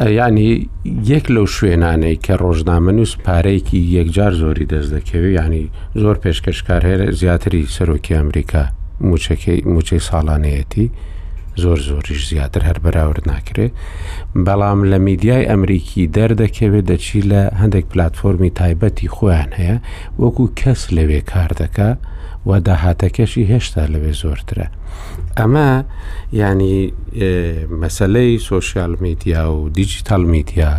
یعنی یەک لەو شوێنانەی کە ڕۆژنامە نووس پارەیەکی یەکجار زۆری دەست دەکەوێت ینی زۆر پێشکەشکار هەیە زیاتری سەرۆکی ئەمریکا موچەکەی موچەی ساڵانەیەتی زۆر زۆریش زیاتر هەر بەراورد ناکرێت بەڵام لە میدیای ئەمریکی دەردەکەوێت دەچی لە هەندێک پلتفۆرمی تایبەتی خۆیان هەیە وەکو کەس لەوێ کار دەکا و داهاتەکەشی هێشتا لەوێ زۆرترە ئەمە ینی مەسلەی سوۆسیال میدیا و دیجیتال میدیا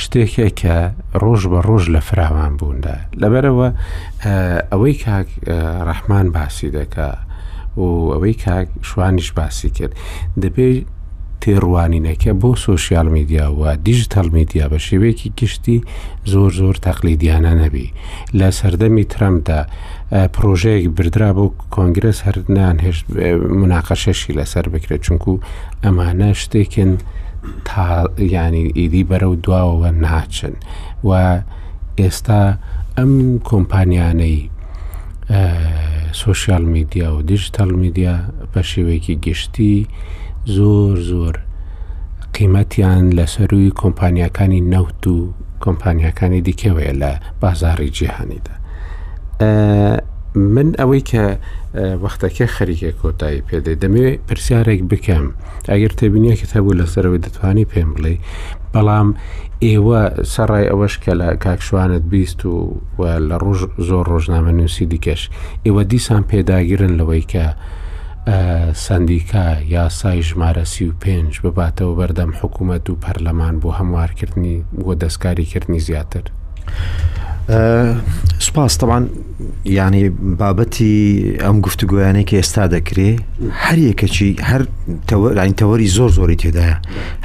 شتێکێک کە ڕۆژ بە ڕۆژ لە فراوان بووندا لەبەرەوە ئەوەی کاک ڕەحمان باسی دەکا و ئەوەی کاک شوانیش باسی کرد دەبێت تێڕوانینەکە بۆ سۆشیال میدیا و دیجیتەڵ میدیا بە شێوەیەکی گشتی زۆر زۆر تەقلیدیانە نەبی لە سەردەمی ترامدا پرۆژەیەک بردرا بۆ کۆنگرس هەر نانهێشت مناقەشەشی لەسەر بکرێت چونکو ئەمانە شتێکن تا ینی ئیدی بەرە و دواوە ناچن و ئێستا ئەم کۆمپانیانەی سوسیال میدیا و دیجیتال میدیا بە شێوەیەکی گشتی زۆر زۆر قیمەتیان لە سەروی کۆمپانیەکانی نەوت و کۆمپانیەکانی دیکەوەیە لە بازاری جیهانیدا من ئەوەی کە وەختەکە خەریکە کۆتایی پێدەێت دەمەوێت پرسیارێک بکەم ئەگەر تێبینیەکت هەبوو لەسەرەوەی دەتوانی پێم بڵێ بەڵام ئێوە سەرڕای ئەوەش کە لە کاکشوانت بیست و و لە ڕۆژ زۆر ڕۆژنامە نووسی دیکەش ئێوە دیسان پێداگرن لەوەی کە سندیکا یاسای ژمارە سی و پێنج بباتەوە بەردەم حکوومەت و پەرلەمان بۆ هەموارکردنی بۆ دەستکاریکردنی زیاتر. سپاس تەوان یانی بابەتی ئەم گفتوگۆیانەی کە ئێستا دەکرێ هەریەکەچی هەر تەوەلاین تەوەری زۆر زۆری تێدایە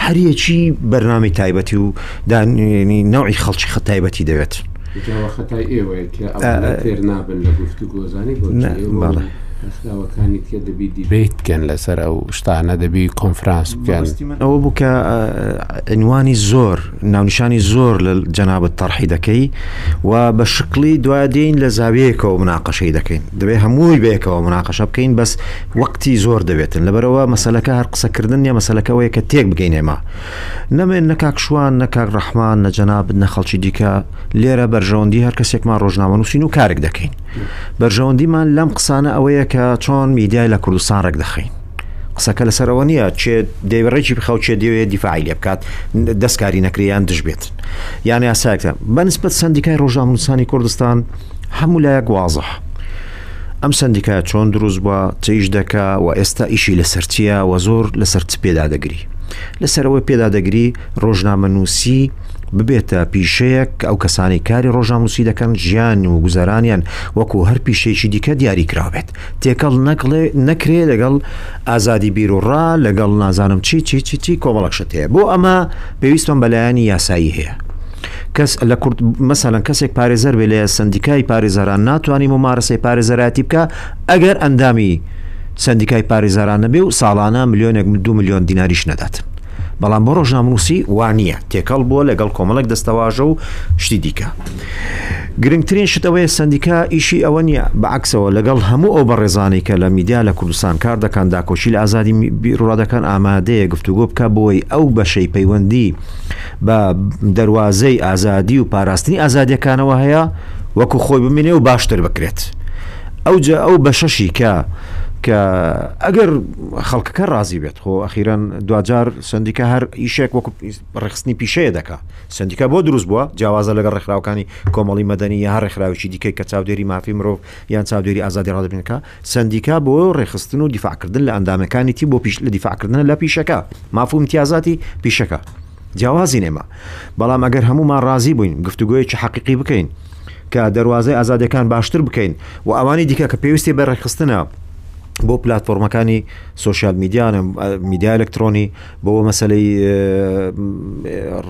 هەریەکی بەرنامی تایبەتی و دانیێنی نەوەی خەڵکی خە تایبەتی دەوێت خەتای ئێوەیە کە تێر نابن لە گفت و گۆزانی بەخراوەکانی تێ دەبی دیبیتکەن لەسەر ئەو شتانە دەبی کۆنفرانس بکەن ئەوە بوو کە عنوانی زۆر ناونیشانی زۆر لە جەنابت تەرحی دەکەی و بە شکڵی دوادین لە زاویەیەکەوە مناقەشەی دەکەین دەبێت هەمووی بەیەکەوە مناقەشە بکەین بەس وەکتی زۆر دەبێتن لەبەرەوە مەسلەکە هەر قسەکردن نیە مەسلەکەەوەی کە تێک بگەینێمە نەمێن نەکک شوان نەکک ڕەحمان نەجەناب نە خەڵکی دیکە لێرە بەرژەوەندی هەر کەسێکمان ڕۆژنامە نووسین و کارێک دەکەین بەرژەوەندیمان لەم قسانە ئەوەیە کە چۆن میدیای لە کوردستان ڕێک دەخەین قسەکە لەسەر ئەوە نییە چێ دەیەوێ ڕێکی بخەو چێ دەوێت دیفاعی لێ بکات دەستکاری نەکریان دژ بێت یان یاساکە بەنسبەت سندیکای ڕۆژنامەنووسانی کوردستان هەموو لایەک وازە ئەم سندیکا چۆن دروست بووە چیش دەکا و ئێستا ئیشی لەسەرچیە و زۆر لەسەر چ پێدا دەگری لەسەرەوەی پێدا دەگری ڕۆژنامە نووسی ببێتە پیشەیەک ئەو کەسانی کاری ڕۆژناموسی دەکەن ژیان و گوزارانیان وەکو هەر پیشێکی دیکە دیاری کراوێت تێکەڵ نەکڵێ نەکرێ لەگەڵ ئازادی بیروڕا لەگەڵ نازانم چی چی چی چی کۆمەڵک شت هەیە بۆ ئەمە پێویستمان بەلایەنی یاسایی هەیە کەس لە کورد مەسەەن کەسێک پارێزەر بێ لە سندیکای پارێزەران ناتوانانی ممارەسەی پارێزەراتی بکە ئەگەر ئەندامی سندیکای پارێزەرانە بێ و ساڵانە میلیۆنێک دو میلیۆن دیناریش نەدات بەڵام بۆ ڕۆژنامنووسی وا نییە تێکەڵ بووە لەگەڵ کۆمەڵێک دەستەواژە و شتی دیکە گرنگترین شت ئەوەیە سندیکا ئیشی ئەوە نییە بەعکسەوە لەگەڵ هەموو ئەو بەڕێزانەی کە لە میدیا لە کوردستان کار دەکان داکۆکی لە ئازادی بیرڕادەکان ئامادەیە گفتوگۆ بکە بۆی ئەو بەشەی پەیوەندی بە دەواازەی ئازادی و پاراستنی ئازادیەکانەوە هەیە وەکو خۆی بمێنێ و باشتر بکرێت ئەوجا ئەو بەشەشی کە کە ئەگەر خەڵکەکە ڕازی بێت خۆ ئەخیرەن دواجار سندیکە هەر ئیشێک وەکو ڕێخستنی پیشەیە دەکا سندیکە بۆ دروست بووە جیاوازە لەگە ڕێکخراوەکانی کۆمەڵی مەدەنی یا ڕێکخراوێکی دیکەی کە چاودێری مافی مرۆڤ یان چاودێری ئازادی ڕادبینەکە سندیکا بۆ ڕێخستن و دیفاعکردن لە ئەندامەکانی تی بۆ پیش لە دیفاعکردنە لە پیشەکە مافوم تیازاتی پیشەکە جیاوازی نێما، بەڵام ئەگەر هەموومان ڕازی بووین گفتوگۆیەکی حەقیقی بکەین کە دەروازەی ئازادیەکان باشتر بکەین و ئەوانی دیکە کە پێویستی بە ڕێکخستنە بۆ پلاتفۆرمەکانی سوسیال میدیانە میدیا ئەلکترۆنی بۆ مەسلەی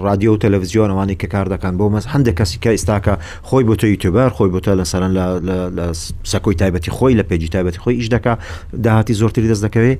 رادیۆ و تەلەڤزیۆن ئەوانی کە کار دەکەن بۆ مەز هەندێک کەسی کە ئیستاکە خۆی بۆتە یوتوبەر خۆی بۆتە لەسەرەن لە سەکۆی تایبەتی خۆی لە پێجی تایبەتی خۆی ئیش دەکە داهاتی زۆرتری دەست دەکەوێت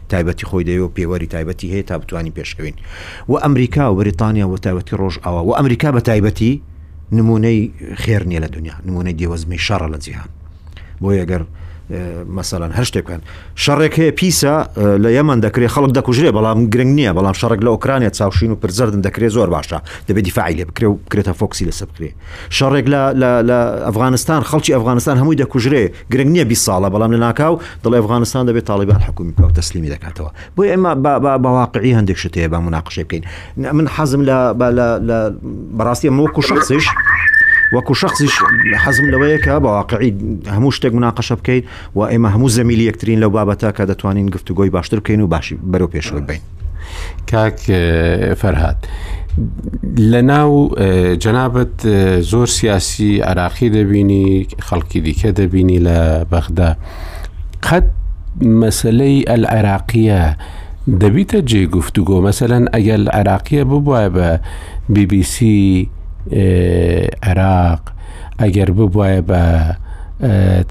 تایبەتی خۆی دەوێ و پێوەری تایبەتی هەیە تا بتوانین پێشکەوین و ئەمریکا و بریتانیا و تایبەتی ڕۆژ ئاوا و ئەمریکا بە تایبەتی نمونەی خێر نییە لە دنیا نمونەی دێوەزمی شەڕە لە جیهان بۆ یەگەر مەسەلەن هەر شتێک بکەن شەڕێک هەیە پیسە لە یەمەن دەکرێت خەڵک دەکوژرێ بەڵام گرنگ نییە بەڵام شەڕێک لە ئۆکرانیا چاوشین و پرزەردن دەکرێت زۆر باشە دەبێت دیفاعی لێ بکرێ و بکرێتە فۆکسی لەسەر بکرێ شەڕێک لە ئەفغانستان خەڵکی ئەفغانستان هەمووی دەکوژرێ گرنگ نیە بیست ساڵە بەڵام لەناکاو دەڵێ ئەفغانستان دەبێت تاڵیبان حکومی بکات تەسلیمی دەکاتەوە بۆی ئەمە بەواقعی هەندێک شت هەیە با مناقشە بکەین من حەزم لە بەڕاستی ئەمە وەکو شخصیش وەکو شخصیش حەزم لەوەیە کە بەواقعی هەموو شتێک مناقشە بکەیت و ئێمە هەموو زەمیلی یەکترین لەو بابەتە کە دەتوانین گفتوگۆی باشتر بکەین و باشی بەرەو پێشەوە بین کاک فەرهاد لە ناو جەنابەت زۆر سیاسی عراقی دەبینی خەڵکی دیکە دەبینی لە بەغدا قەت مەسلەی ئەل عێراقیە دەبیتە جێ گفتوگۆ مەسەەن ئەگەل عێراقیە ببووە بە BBC عراق ئەگەر ببوایە بە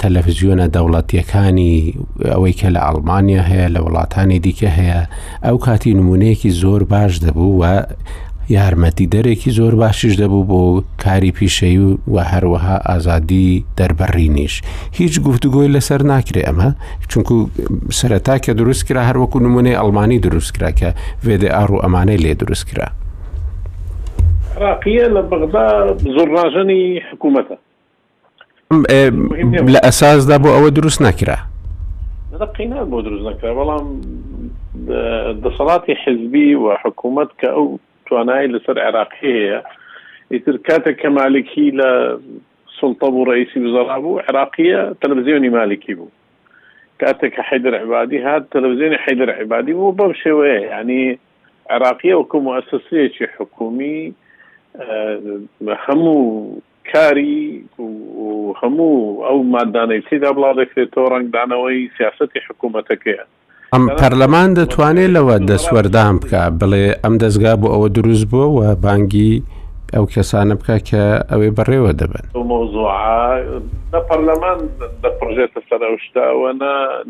تەلەفزیۆنە دەوڵەتیەکانی ئەوەی کە لە ئەڵمانیا هەیە لە وڵاتانی دیکە هەیە ئەو کاتی نمونەیەکی زۆر باش دەبوو و یارمەتی دەرێکی زۆر باشیش دەبوو بۆ کاری پیشەی و و هەروەها ئازادی دەربڕینیش هیچ گفتوگۆی لەسەر ناکرێ ئەمە چونکو سەرەتا کە دروستکرا هەروەکو نمونەی ئەڵمانی دروستکرا کە وێدە ئاڕ و ئەمانەی لێ دروستکرا. عراقیە لە بەغدا زوڕناژەنی حکومەتە لە ئەساسدا بۆ ئەوە دروست نەکرا قینا بۆ دروست نەکرا بەڵام دەسەڵاتی حزبی و حکوومەت کە ئەو توانای لەسەر عێراقی هەیە ئیتر کاتێک کە مالکی لە سلطە بوو ڕئیسی وزەڕا بوو عراقیە تەلەڤزیۆنی مالکی بوو کاتێک کە حیدر عبادی هات تەلەڤزیۆنی حیدر عبادی بوو بەم شێوەیە ینی عێراقیە وەکو موئەسەسەیەکی حکوومی هەموو کاری و هەموو ئەو مادانەی تێدا بڵاو دەکرێتەوە ڕەنگدانەوەی سیاستی حکوومەتەکەیە. ئەم پەرلەمان دەتوانێت لەوە دەستوەردان بکە بڵێ ئەم دەستگا بۆ ئەوە دروست بووە و بانگی ئەو کەسانە بکە کە ئەوێ بەڕێوە دەبن مۆزوع لە پەرلەمان دەپڕژێتە سەر ئەو شتاوەە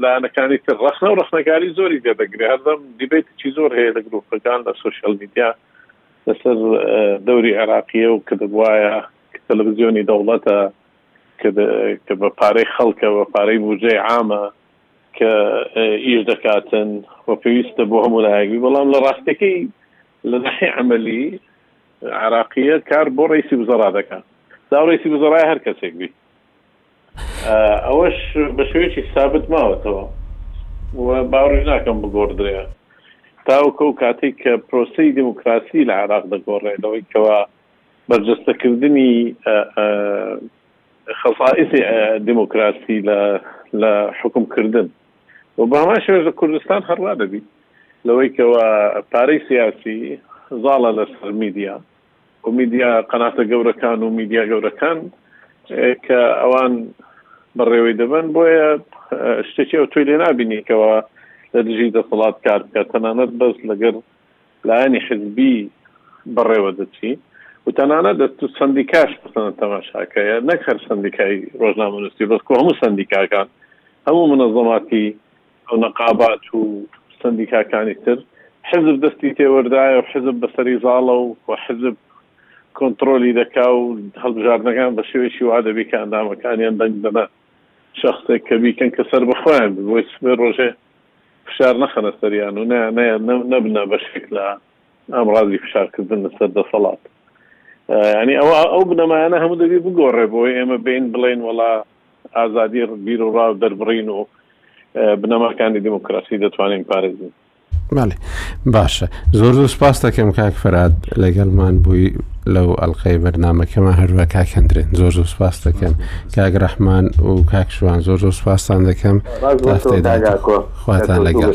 لایەنەکانی تر ڕخنە و ڕخنەکاری زۆری دێدەگرێ هەردەم دیبەیتێکی زۆر هەیە لە گرۆپەکان لە سوسیال میدیا لەسەر دەوری عێراقیە و کە دەبواە تەلەڤزیۆنی دەوڵەتە کە بە پارەی خەڵکە بە پارەی بودجەی عامە کە ئیش دەکاتن و پێویستە بۆ هەموو لایەکی بەڵام لە ڕاستەکەی لە ناحی عملی عراقیە کار بۆ ڕیسی وزەڕا دەکات داڕیسی وزەڕای هەر کەسێک بیت ئەوەش بە شێوەیەکی سابت ماوەتەوە و باوەڕیش ناکەم بگۆڕدرێ تاوەکو ئەو کاتەی کە پرۆسەی دیموکراسی لە عێراق دەگۆڕێ لەوەی کەوا بەرجەستەکردنی خەسائیسی دیموکراسی لە حوکمکردن و بە هەمان شێوەش لە کوردستان هەر وا دەبی لەوەی کەوا پارەی سیاسی زاڵە لەسەر میدیا. و میدیا قەناتە گەورەکان و میدیا گەورەکان کە ئەوان بەڕێوەی دەبەن بۆیە شتێکی ئەو توی لێ نبینی کەەوە لە دژی دەسەڵات کار بکە تەنانەت بەس لەگەر لایەنی حزبی بەڕێوە دەچی و تەنانە دەست و سندیکاش پسەنە تەماشاکەیە نەک هەر سندیکای ڕۆژنامەنووسی بەس هەموو سندیکاکان هەموو منەزەماتی و نقابات و سەندیکاکانی تر، حزب دەستی تێوەردایە و حزب بەسەری زاڵە و حزب کۆنتڕۆلی دەکا و هەڵبژاردنەکان بە شێوەیەکی وا دەبی کە ئەندامەکانیان دەنگ بدەنە شەخسێک کە بیکەن کە سەر بە خۆیان بی بۆی سبەی ڕۆژێ فشار نەخەنە سەریان و نەیانەیە نەبنە بەشێک لە ئامڕازی فشار کردن لە سەر دەسەڵات. یانی ئەوە ئەو بنەمایانە هەموو دەبی بگۆڕێ بۆی ئێمە بین بڵێین وەڵا ئازادی بیروڕا و دەربڕین و بنەماکانی دیموکراسی دەتوانین پارێزین. بەێ باشە زۆر زۆر سپاس دەکەم کاک فەراد لەگەڵمان بووی لەو ئەلقەی بەرنمەکەمە هەروە کاکەندرێن زۆر زۆر سپاس دەکەم کاک ڕەحمان و کاکشوان زۆر زۆر سپاسان دەکەم خواتان لەگەڵ.